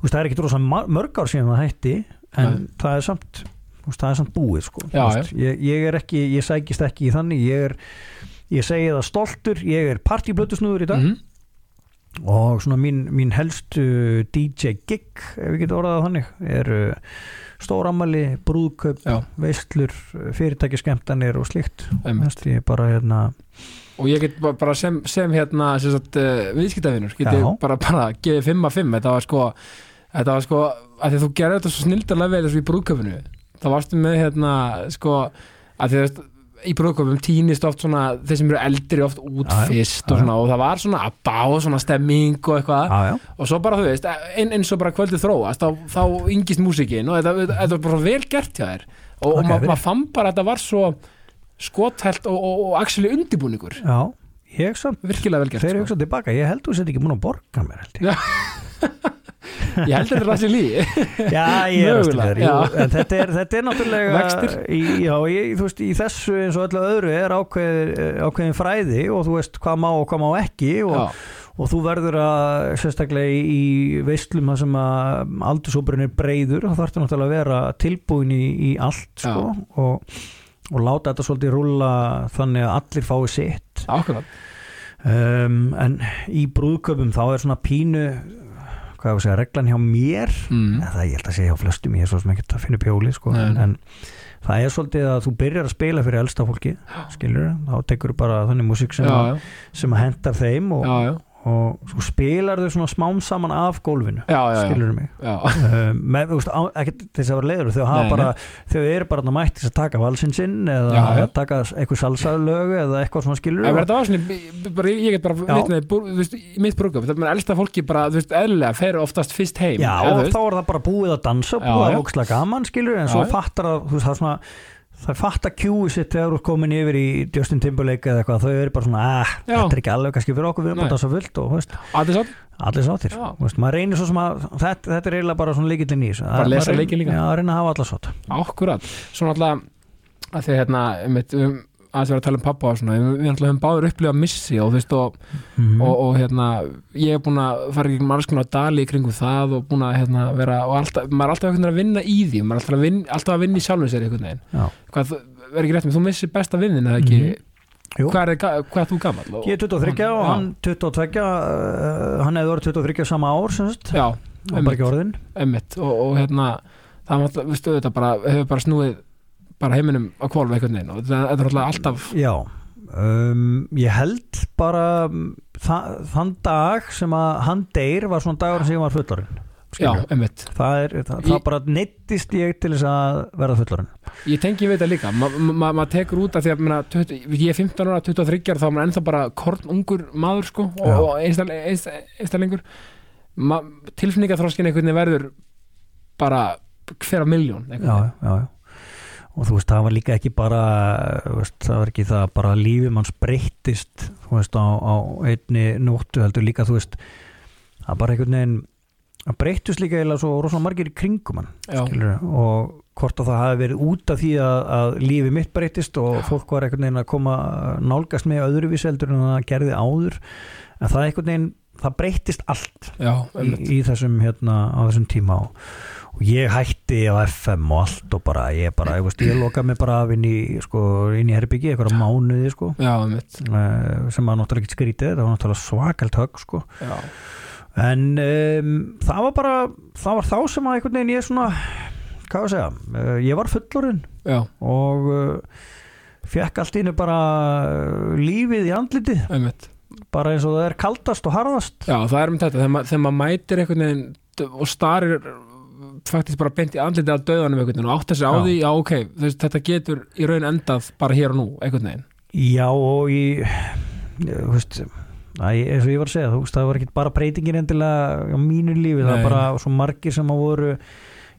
þú veist, það er ekki rosa ma- mörg ár síðan það hætti en Nei. það er samt það er samt búið sko. Já, veist, ég, ég er ekki, ég sækist ekki í þannig. Ég er, ég segi það stoltur. Ég er partíblötusnúður í dag. Mhm. og svona mín, mín helstu DJ gig, ef við getum orðað það þannig er uh, stóramali brúðkaup, Já. veistlur fyrirtækiskemtanir og einmitt. Þess, ég bara hérna og ég get ba- bara sem, sem hérna uh, viðskiptavinur get ég Já. bara, bara gefið 5 að 5 þetta var sko, þetta var sko að því þú gerði þetta svo snildarlega vel þessu í brúðköpunu þá varstu með hérna sko, að því að í brúðköpum týnist oft svona þeir sem eru eldri oft út Já, fyrst Já, og, svona, og það var svona abba og svona stemming og eitthvað. Já, og svo bara þú veist, ein, eins og bara kvöldið þróast þá, þá yngist músikin og þetta, þetta, var bara vel gert hjá þér. Og, og Ok, ma maður fann bara að þetta var svo skothelt og, og, actually undibúningur já ég samt, virkilega vel gert þegar ég sko. hugsa tilbaka ég held þú sett ekki múin að borga mér held ég (laughs) ég held þetta er sem lí Já, ég er en þetta er, þetta er náttúrulega í, já, ég, veist, í þessu eins og öllu öðru er ákveð, ákveðin fræði og þú veist hvað má og hvað má ekki og, og þú verður að sérstaklega í, það sem að aldursópurinn er breyður þá þarftu náttúrulega að vera tilbúin í, í allt sko, og, og láta þetta svolítið rúlla þannig að allir fái sitt. Ákveðan um, en í brúðköpum þá er svona pínu hvað að segja, reglan hjá mér. Mm. ja, það ég held að segja hjá flestum ég er svo sem ekki að finna upp hjóli sko, en, en það er svolítið að þú byrjar að spila fyrir elsta fólki skilur, þá tekur bara þannig músík sem, sem hendar þeim og, já, já, og svo spilar þau svona smám saman af gólfinu já, já, skilur mig? Já. um, með, þú veist, ekki þess að vera leiður þau, hafa Nei, bara, þau eru bara þarna mætt til þess að taka valsinn sinn eða Já, taka eitthvað salsalög eða eitthvað svona skilur Ef þetta var svona, bara, ég get bara vitnaði, þú veist, mitt brúkup, það er elsta fólki bara, þú veist, eðlilega fer oftast fyrst heim Já, og þá er það bara búið að dansa og búið að voksla gaman skilur en svo fattar að þú veist, það svona það fattar kjúi sitt þegar þú er komin yfir í Justin Timberlake eða eitthvað, þau eru bara svona ah, Já. þetta er ekki alveg kannski fyrir okkur, við erum bara Nei. að dansa fullt og veist, allir sáttir Já. Þú veist, maður reynir svo sem að þetta, þetta er eiginlega bara svona líkillin í þessu Að- maður reynir- leikinn líka. Já, að að hafa allar sátt ákkurat Svo náttúrulega að því hérna, við höfum aðeins verið að tala um pappa og svona, við náttúrulega höfum báður upplifað missi og þú veist, og, Mhm. og, og hérna, ég er búin að fara í margs konar dali í kringum það og búin að hérna, vera, og alltaf, maður er alltaf einhvern veginn að vinna í því, maður er alltaf að vinna, alltaf að vinna í sjálfum sér einhvern veginn, hvað, verður ekki rétt með, þú missir besta vinnin eða ekki, Mhm. Jú. hvað er, hvað er þú gamall? Og, Ég er 23 og hann 22 uh, hann hefði orðið 23 sama ár sem sagt, Já, og bara ekki orðin og, og hérna það var alltaf, þetta bara hefur bara snúið bara heiminum á kvolf einhvern veginn og þetta, er alltaf alltaf Já um, ég held bara um, þa þann dag sem að hann deyr var svona dagur sem ég var fullorinn já, skilurðu. emmitt, það, er, það, það Ég- bara neittist ég til þess að verða fullorinn ég tengi við þetta líka maður ma, ma, ma tekur út af því að meina, 20, ég er 15 ára, 23 ára, þá er maður ennþá bara kornungur maður sko og, Já. og einstaklingur ma, tilfinningaþróskin einhvern veginn verður bara hver af miljón já, já, já og þú veist, það var líka ekki bara veist, það var ekki það bara lífið manns breyttist þú veist, á, á einni nóttu heldur líka, þú veist það bara einhvern veginn það breyttist líka eða svo rosalega margir í kringum já, og hvort að það hafi verið út af því að, að lífið mitt breytist og fólk var einhvern veginn að koma nálgast með öðruvísi heldur en það gerði áður en það einhvern veginn, það breytist allt já, í, í þessum hérna á þessum tíma. og, og ég hætti á FM og allt og bara ég bara, ég, veist, ég lokaði mig bara af inn í sko, inn í herbyggi, eitthvað mánuði sko, já, eh, sem var náttúrulega ekki skrítið, það var náttúrulega svakalt högg sko. En um, það var bara það var þá sem að einhvern veginn ég svona hvað að segja, uh, ég var fullorinn já, og uh, fekk allt innu bara uh, lífið í andlitið. Bara eins og það er kaldast og harðast. Já, það er um þetta, þegar, ma þegar maður mætir einhvern veginn og starir faktisk bara beint í andlitið að döðanum veginn og átt þessi á Já. því, já ok þess, þetta getur í raun endað bara hér og nú einhvern veginn já og í þú veist eins og ég var að segja, þú veist, það var ekki bara breytingin endilega á mínu lífi, það Nei. var bara svo margir sem að voru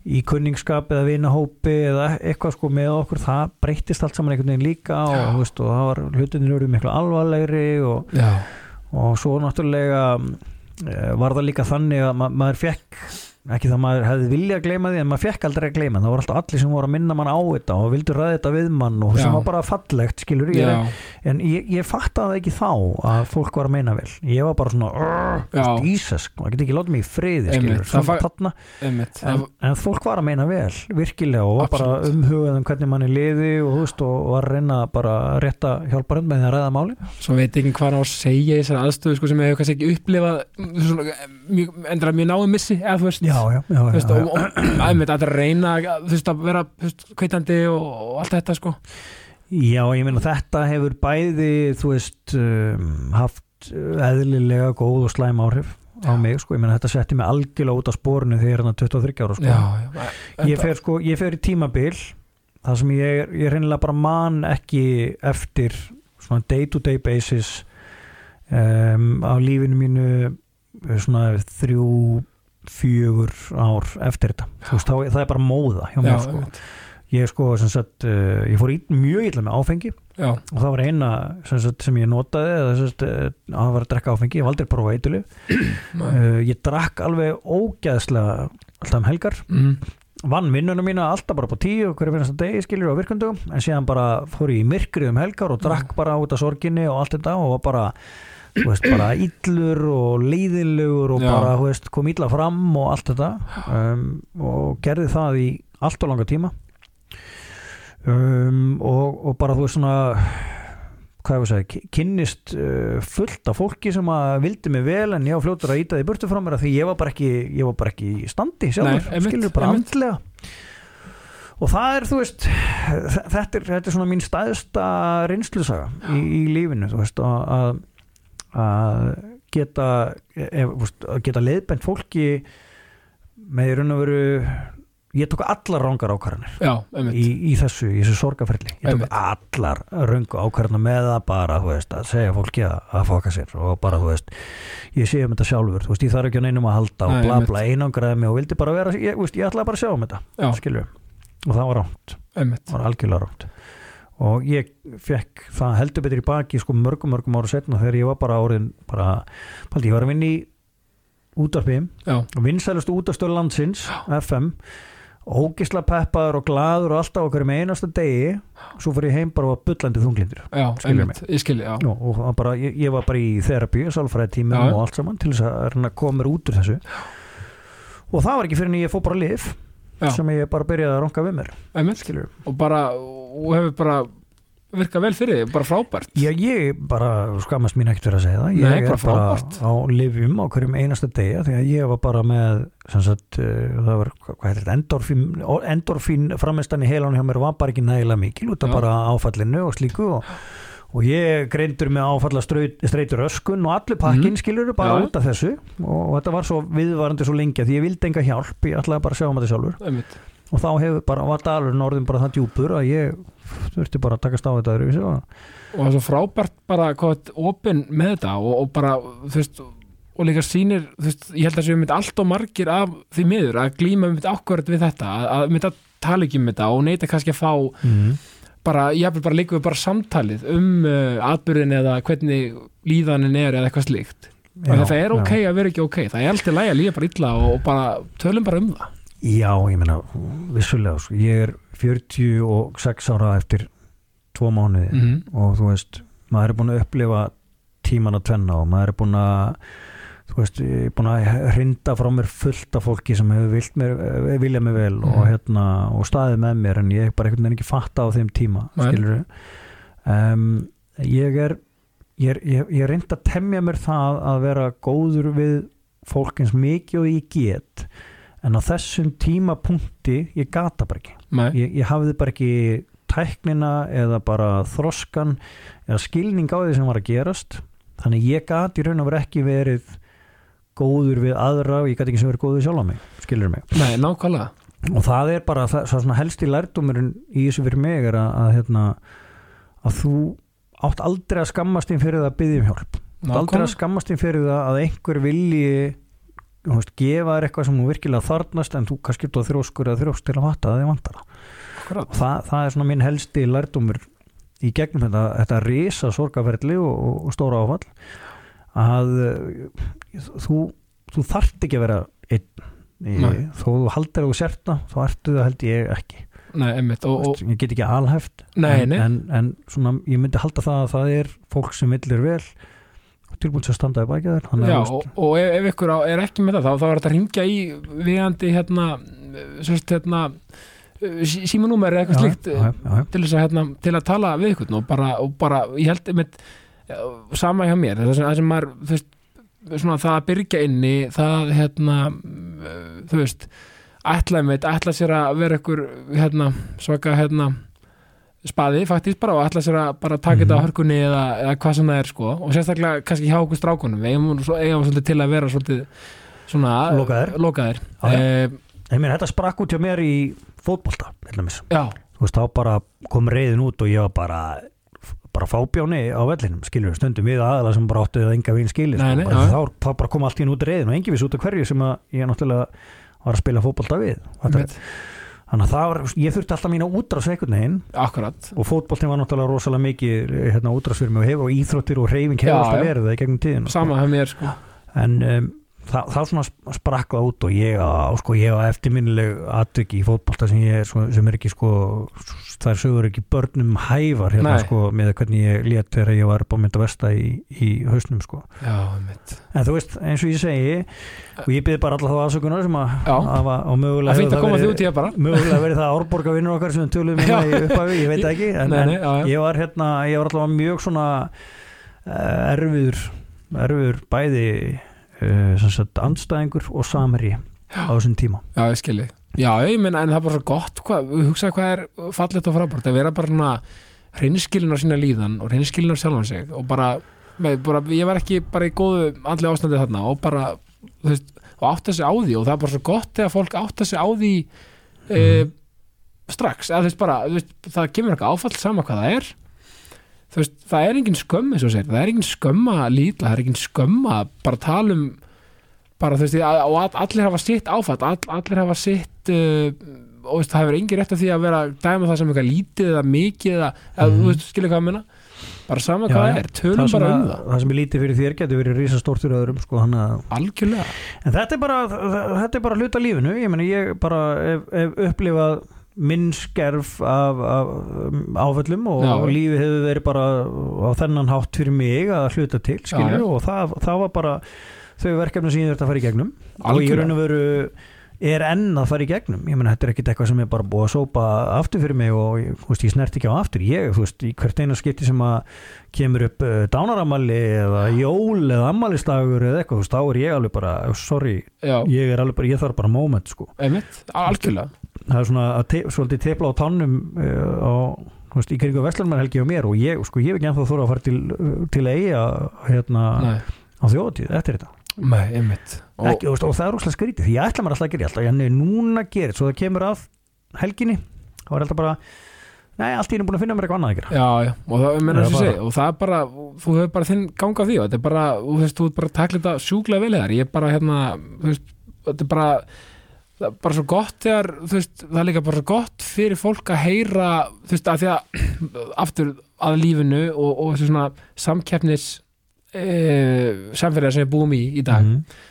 í kunningskap eða vinahópi eða eitthvað sko með okkur það breyttist allt saman einhvern veginn líka og, Já. þú veist, og það var hlutinir eru miklu alvarlegri og, og svo náttúrulega eh, var það líka þannig að ma maður fekk ekki það að maður hefði vilja að gleyma því en maður fekk aldrei að gleyma, það voru alltaf allir sem voru að minna mann á þetta og vildu ræða þetta við mann og sem var bara fallegt, skilur ég en ég, ég fattaði ekki þá að fólk var að meina vel. Ég var bara svona. Jesus, maður geti ekki látið mig í friði skilur, einmitt. En, en fólk var að meina vel virkilega og var bara Absolutt. umhugað um hvernig manni liði og, veist, og var að reyna bara að rétta hjálparinn með því að ræða máli svo veit ekki hvað á segja í þessari aðstöðu sko, sem hefur kannski ekki upplifað já, já, já, þú veist og, og einmitt (clears throat) að reyna þú veist að vera kveitandi og, og allt þetta sko. Já, ég meina þetta hefur bæði þú veist um, haft eðlilega góð og slæm áhrif á mig, sko, ég meina þetta setti mig algjörlega út á spórinu þegar ég er hérna 23 ára, sko. Já, já, ég fer sko, ég fer í tímabil þar sem ég, er- ég reynilega bara man ekki eftir svona day to day basis um, á lífinu mínu svona þrjú fjögur ár eftir þetta. Veist, þá, það er bara móða hjá já, mér sko. einmitt. ég sko sem sagt uh, ég fór í, mjög illa með áfengi já, og það var eina sem, sagt, sem ég notaði eða sagt, uh, að það var að drekka áfengi. Ég var aldrei prófa eitilif (clears throat) Nei. uh, ég drakk alveg ógæðslega alltaf um helgar. Mm, vann vinnuna mína alltaf bara på tíu hverju finnast að degi skilur á virkundum. En síðan bara fór ég í myrkrið um helgar og drakk bara út af sorginni og allt þetta og var bara veist, bara illur og leiðilegur og Já. bara veist, kom illa fram og allt þetta um, og gerði það í allt og langa tíma. Um, og, og bara þú veist svona hvað ég var að segja, kynnist uh, fullt af fólki sem að vildi mig vel en ég var fljótur að íta því burtu frá mér því ég var bara ekki, ég var bara ekki í standi sjálfur, Nei, skilur bara andlega. Og það er, þú veist þe- þetta er, þetta er svona mín stæðsta reynslusaga í, í lífinu þú veist, að að- að geta ef, að geta leiðbænt fólki með í raun og veru ég tók allar rángar ákvarðanir í, í þessu, í þessu sorgaferli ég tók Einmitt. allar röngu ákvarðana með það bara, þú veist, að segja fólki að, að foka sér og bara, þú veist ég sé um þetta sjálfur, þú veist, ég þarf ekki á neinum að halda og bla bla, einangraði mig og vildi bara vera, ég, veist, ég ætlaði bara að sjá um þetta skilju, og það var rámt það var algjörlega rámt og ég fekk það heldur betur í baki sko mörgum mörgum ára setna þegar ég var bara orðin bara, paldi, ég var að vinna í útarpi já, vinsælustu útastölu landsins FM ógisla peppaður og glaður og alltaf okkur með einasta degi svo fyrir ég heim bara og var bullandi þunglindur já, einmitt. ég skilji, já, Nú, bara, ég, ég var bara í therapy sálfræði tímum Já. og allt saman til þess að að koma mér út úr þessu. Og það var ekki fyrir en ég fór bara lif Já. sem ég bara byrjaði að ranka við mér einmitt. skilur og bara, og hefur bara virkað vel fyrir þig, bara frábært Já, ég bara skammast mín ekkert fyrir að segja það ég Nei, er bara frábært. á livjum á hverjum einasta degi því að ég var bara með sem sagt, uh, það var, hvað heitir þetta endorfín, endorfín framistan í heilanum hjá mér var bara ekki nægilega mikil út af bara áfallinu og slíku og, og ég greindur með áfalla streytur öskun og allir pakkin mm. skilur bara Já. út af þessu og, og þetta var svo viðvarandi svo lengi að ég vildi enga hjálp, ég ætlaði bara að sjá um þetta sjálfur einmitt, og þá hefur bara, var dalurinn orðin bara það djúpur að ég þurfti bara að takast á þetta öðruvísi og það er svo frábært bara hvað opinn með þetta og, og bara, þú veist og líka sýnir, þú veist, ég held að séu mynd allt og margir af því miður að glíma mynd ákvörð við þetta, að, mynd að tala ekki um þetta og neita kannski að fá mm. bara, ég vil bara líka við bara samtalið um uh, atbyrðin eða hvernig líðanin er eða eitthvað slíkt. Og það er ok að vera ekki ok það er alltaf læg að líða bara illa og, og bara tölum bara um það Já, ég meina, vissulega sko. ég er 46 ára eftir tvo mánuði mm og þú veist, maður er búin að upplifa tíman að tvenna og maður er búin að þú veist, ég er búin að hrinda frá mér fullt af fólki sem hefur eh, viljað mér vel og Mhm. hérna og staðið með mér en ég hef bara einhvern veginn ekki fatta á þeim tíma Nei. skilur um, ég er ég er, ég, ég er reynd að temja mér það að vera góður við fólk eins mikið og ég get en á þessum tímapunkti ég gata bara ekki. Ég, ég hafði bara ekki tæknina eða bara þroskan eða skilning á því sem var að gerast. Þannig ég gat í raun og verið ekki verið góður við aðra og ég gat ekki sem verið góður sjálf á mig skilur mig. Nei, nákvæmlega. Og það er bara það, það er svona helsti lærdómurinn í þessu fyrir mig er að, að, hérna, að þú átt aldrei að skammast þín fyrir það að byggja um hjálp. Aldrei að skammast þín fyrir það að einhver vilji veist, gefa þér eitthvað sem þú virkilega þarnast en þú kannski þú þrjóskur eða þrjósk til að fatta að þið vantar það. akkurat og það, það er svona minn helsti lærdómur í gegnum þetta, þetta risa sorgaferli og, og, og stóra áfall að uh, þú, þú þarft ekki að vera einn Nei. þó þú haldir þú sérta þá ertu það held ég ekki Nei, einmitt, og, og, ég get ekki alhæft Nei, en, nei. En, en svona ég myndi halda það að það er fólk sem villir vel og tilbúin bækja þér þannig já, að þú og, og ef, ef ykkur á, er ekki með það þá, þá er þetta að ringja í viðandi hérna, hérna sí- símanúmer eða eitthvað slíkt til að hérna, til að tala við ykkur og bara, og bara ég held já, sama hjá mér, það sem, það sem maður veist, svona það að byrja inni það hérna þú veist, ætlaði mitt ætla sér að vera ykkur hérna, svaka hérna spaði faktist bara og ætla sér að bara taka þetta á Mhm. hörkunni eða, eða hvað sem það er sko og sérstaklega kannski hjá okkur strákunum við eigum, svo- eigum svolítið til að vera svolítið svona Lokaðir. lokaðir. Já, já. Eh, ég meina þetta sprakk út hjá mér í fótbolta veist, þá bara kom reyðin út og ég var bara bara fábjáni á vellinum, skilur stundum við aðalega sem bara áttu það enga veginn nei, sko. þá, þá bara kom allt í út reyðin og engi viss út af hverju sem að ég náttúrulega var að spila fótbolta við Þetta- einmitt, þannig að það var, ég þurfti alltaf mína útrás einhvern veginn. Akkurat. Og fótboltin var náttúrulega rosalega mikið hérna, útrásfyrir mig og hefur og íþróttir og reyfing hefur alltaf verið það í gegnum tíðin sama hjá mér sko. En um, það, það svona sprakk það út og ég á, sko, ég á eftirminnileg atvik í fótbolta sem, ég, er svo- sem er ekki sko, þær sögur ekki börnum hæfar hérna, Nei. sko, með hvernig ég lét þegar ég var upp á mynda versta í, í hausnum sko. já, en þú veist, eins og ég segi og ég byrði bara alltaf þá aðsökunar sem að hafa og mögulega hefur verið- það bara mögulega verið það árborga vinnur okkar sem tölum um Já. í upphafi, ég veit ekki en, Nei, en ég var hérna, ég var alltaf mjög svona uh, erfiður erfiður bæði sagt andstæðingur og samri á þessum tíma. Já, ég skilji. Já, ég meina, en það er bara svo gott, hvað, hugsaði hvað er fallegt og frábært, að vera bara svona hreinskilin á sína líðan og hreinskilin á sjálfan sig og bara, með, bara ég var ekki bara í góðu andlega ástandi þarna og bara, þú veist, og átta sig á því og það er bara svo gott þegar fólk átta sig á því e, strax, eða þú veist bara, þú veist, það kemur eitthvað áfall sama hvað það er veist, það er engin skömm eins og segir, það er engin skömm að lítla, það er engin skömm að bara tala um bara þú veist, að- og all- allir hafa sitt áfatt, all, allir hafa sitt uh, og veist, það hefur engin rétt af því að vera að dæma það sem eitthvað lítið eða mikið eða, Mhm. þú veist, skilja hvað að minna bara sama hvað það er, tölum bara um að, það. það sem er lítið fyrir þér getur verið fyrir öðrum sko, hana, algjörlega, en þetta er bara þetta er bara hluta lífinu. Ég, meni, ég bara hef, hef upplifað minn skerf af, af um, áföllum og, og lífið hefur verið bara á þennan hátt fyrir mig að hluta til skilju já. og það, það var bara þau verkefni sem ég þurfti að fara í gegnum. Og ég Algjörlega. raun og veru er enn að fara í gegnum. Ég menn þetta er ekkit eitthvað sem er bara búið að sópa aftur fyrir mig og ég, veist, ég snert ekki á aftur. Ég, þú veist, í hvert eina skipti sem að kemur upp uh, dánaramali eða jól eða ammalistagur eða eitthvað, veist, þá er ég alveg bara sorry, já, ég er alveg bara, ég þarf bara moment sko, einmitt, algjörlega það er svona að te, svolítið tepla á tannum uh, á þú veist, í kringu Vestlarmannhelgi og mér og ég, sko, ég hef ekki ennþá þóra að fara til, til eiga hérna á þjóðatíð, eftir þetta. Nei, einmitt. Og, ekki, og, það er úrslega skrítið því ég ætla mér alltaf að gera alltaf, en núna gerir svo það kemur að helginni þá er alltaf bara nei, allt í einu búin að finna mér eitthvað annað að gera. Já, já, og það, ja, bara- segi, og það er bara þú hefur bara þinn ganga því og þetta er bara, þú veist, þú ert bara að takla þetta sjúklega vel þar, ég er bara hérna þú veist, þetta er bara það er bara svo gott þegar, veist það er líka bara svo gott fyrir fólk að heyra þú veist, að því að (clears throat) aftur að lífinu og, og svona samkeppnis e, samfélag sem við búum í í dag. Mhm.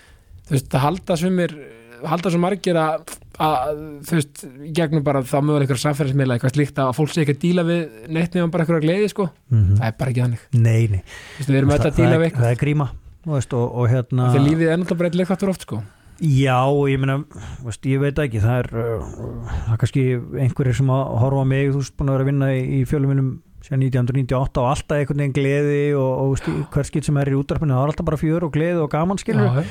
þú veist, það halda sumir halda svo margir að, að þú veist, gegnum bara þá mögulega einhverja samfélagsmiðla eitthvað slíkt að fólk sé ekki að díla við neitt nefnum bara einhverja gleði sko. Mhm. það er bara ekki þannig, nei, nei, veist, við erum öll það, það, við er, eitthvað, það er gríma veist, og, og hérna lífið er náttúrulega breytileg hvað þú oft sko já, ég meina, veist, ég veit ekki. Það er, uh, það er kannski einhverjir sem að horfa mig, þú veist, búin að vera að vinna í, í fjölumilum síðan 1998 og alltaf einhvern veginn gleði og, og veist, hver skitt sem er í útarpinu það er alltaf bara fjör og gleði og gaman skilur Já,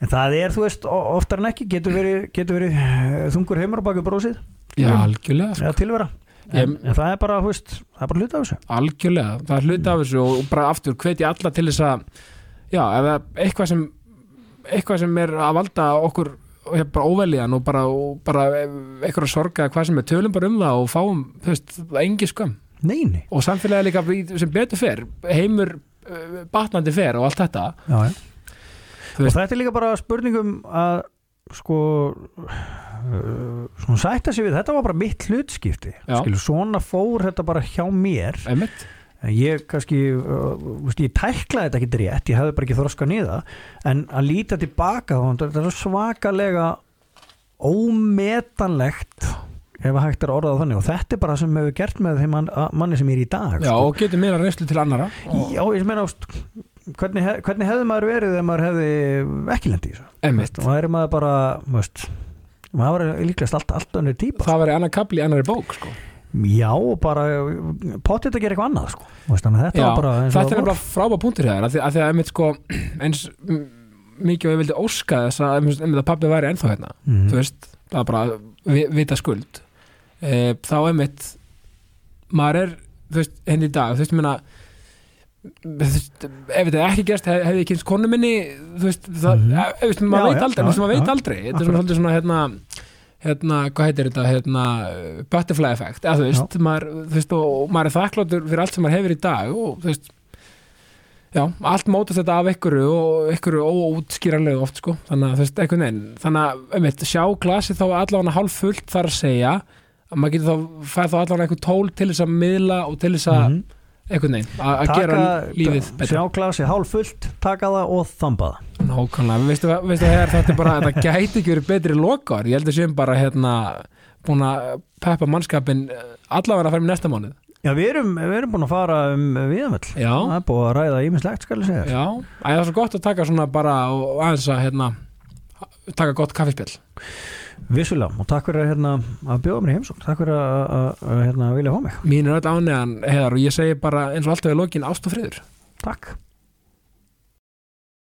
En það er, þú veist, oftar en ekki. Getur verið, getur verið eh, þungur heimur á baku brósið, já, algjörlega sko. eða tilvera en, en það er bara, þú veist, það er bara hluta af þessu. Algjörlega, það er hluti af þessu og bara aftur hveti alla til þess að já, ef eitthvað sem eitthvað sem er að valda okkur bara óvelíðan og bara, bara eitthvað sorga hvað sem er. Tölum bara um það og fáum, þú veist, engi skömm. Neini, og samfélagi líka sem betur fer heimur uh, batnandi fer og allt þetta. Já, og þetta er líka bara spurningum að sko svona sætta sig við, þetta var bara mitt hlutskipti. Já. Skilu, svona fór þetta bara hjá mér. Emitt En ég kannski, uh, veist, ég tæklaði þetta ekki rétt, ég hefði bara ekki þroska niða en að líta tilbaka þá, þetta er svakalega ómetanlegt ef að hægt er orðað þannig. Og þetta er bara sem hefur gert með þeim mann, að- manni sem er í dag Já, sko. og getur meira reynslu til annara og, Já, ég meina ást, hvernig, hef, hvernig hefði maður verið ef maður hefði ekki lendi í þessu? Og það er maður bara veist, maður var líklegast allt, allt önnur típa það var annar kapli í annari bók sko. Já, bara potið að gera eitthvað annað sko. að þetta Já, var bara þetta er það bara frábæð punktur hér af því, af því að einmitt sko eins mikið og ég vildi óska þess að, einmitt, að pabbi væri ennþá hérna Mhm. þú veist, það er bara vi, vita skuld e, þá einmitt maður er, þú veist, henni í dag þú veist, minna ef þetta ekki gerst hef, hefði ég kynst konu minni þú veist, það, mm. ef, veist, maður veit aldrei, já, já, maður veit aldrei þetta er svona, svona, hérna hérna, hvað heitir þetta, hérna butterfly effect, eða þú veist, maður, þú veist og, maður er þakkláttur fyrir allt sem maður hefur í dag og þú veist já, allt mótast þetta af ykkur og ykkur óútskýranlega oft sko þannig að þú veist, einhvern veginn þannig að, einmitt, sjá glasið þá allavega hálf fullt þar að segja að maður getur þá, fæð þá allavega einhver tól til þess að miðla og til þess að Mhm. Einhvern veginn, að að gera lífið betra. sjá glasi hálf fullt, taka það og þamba það. Nákvæmlega, veistu, hér, þetta er bara þetta gæti ekki verið betri lokar ég held að séum bara hérna búin að peppa mannskapin eh, allavega að fara í næsta mánuð. Já, við erum, við erum búin að fara um viðamöll. Það er búin að ræða ímislegt, skal ég segja. Já, að það er svo gott að taka svona bara og aðeins að hérna taka gott kaffispjall Vissulega, og takk fyrir að, hérna, að bjóða mér í heimsókn. Takk fyrir að, að, að hérna, vilja fá mig. Mín er öll ánægðan heiðar og ég segi bara eins og alltaf í lokin ást og friður. Takk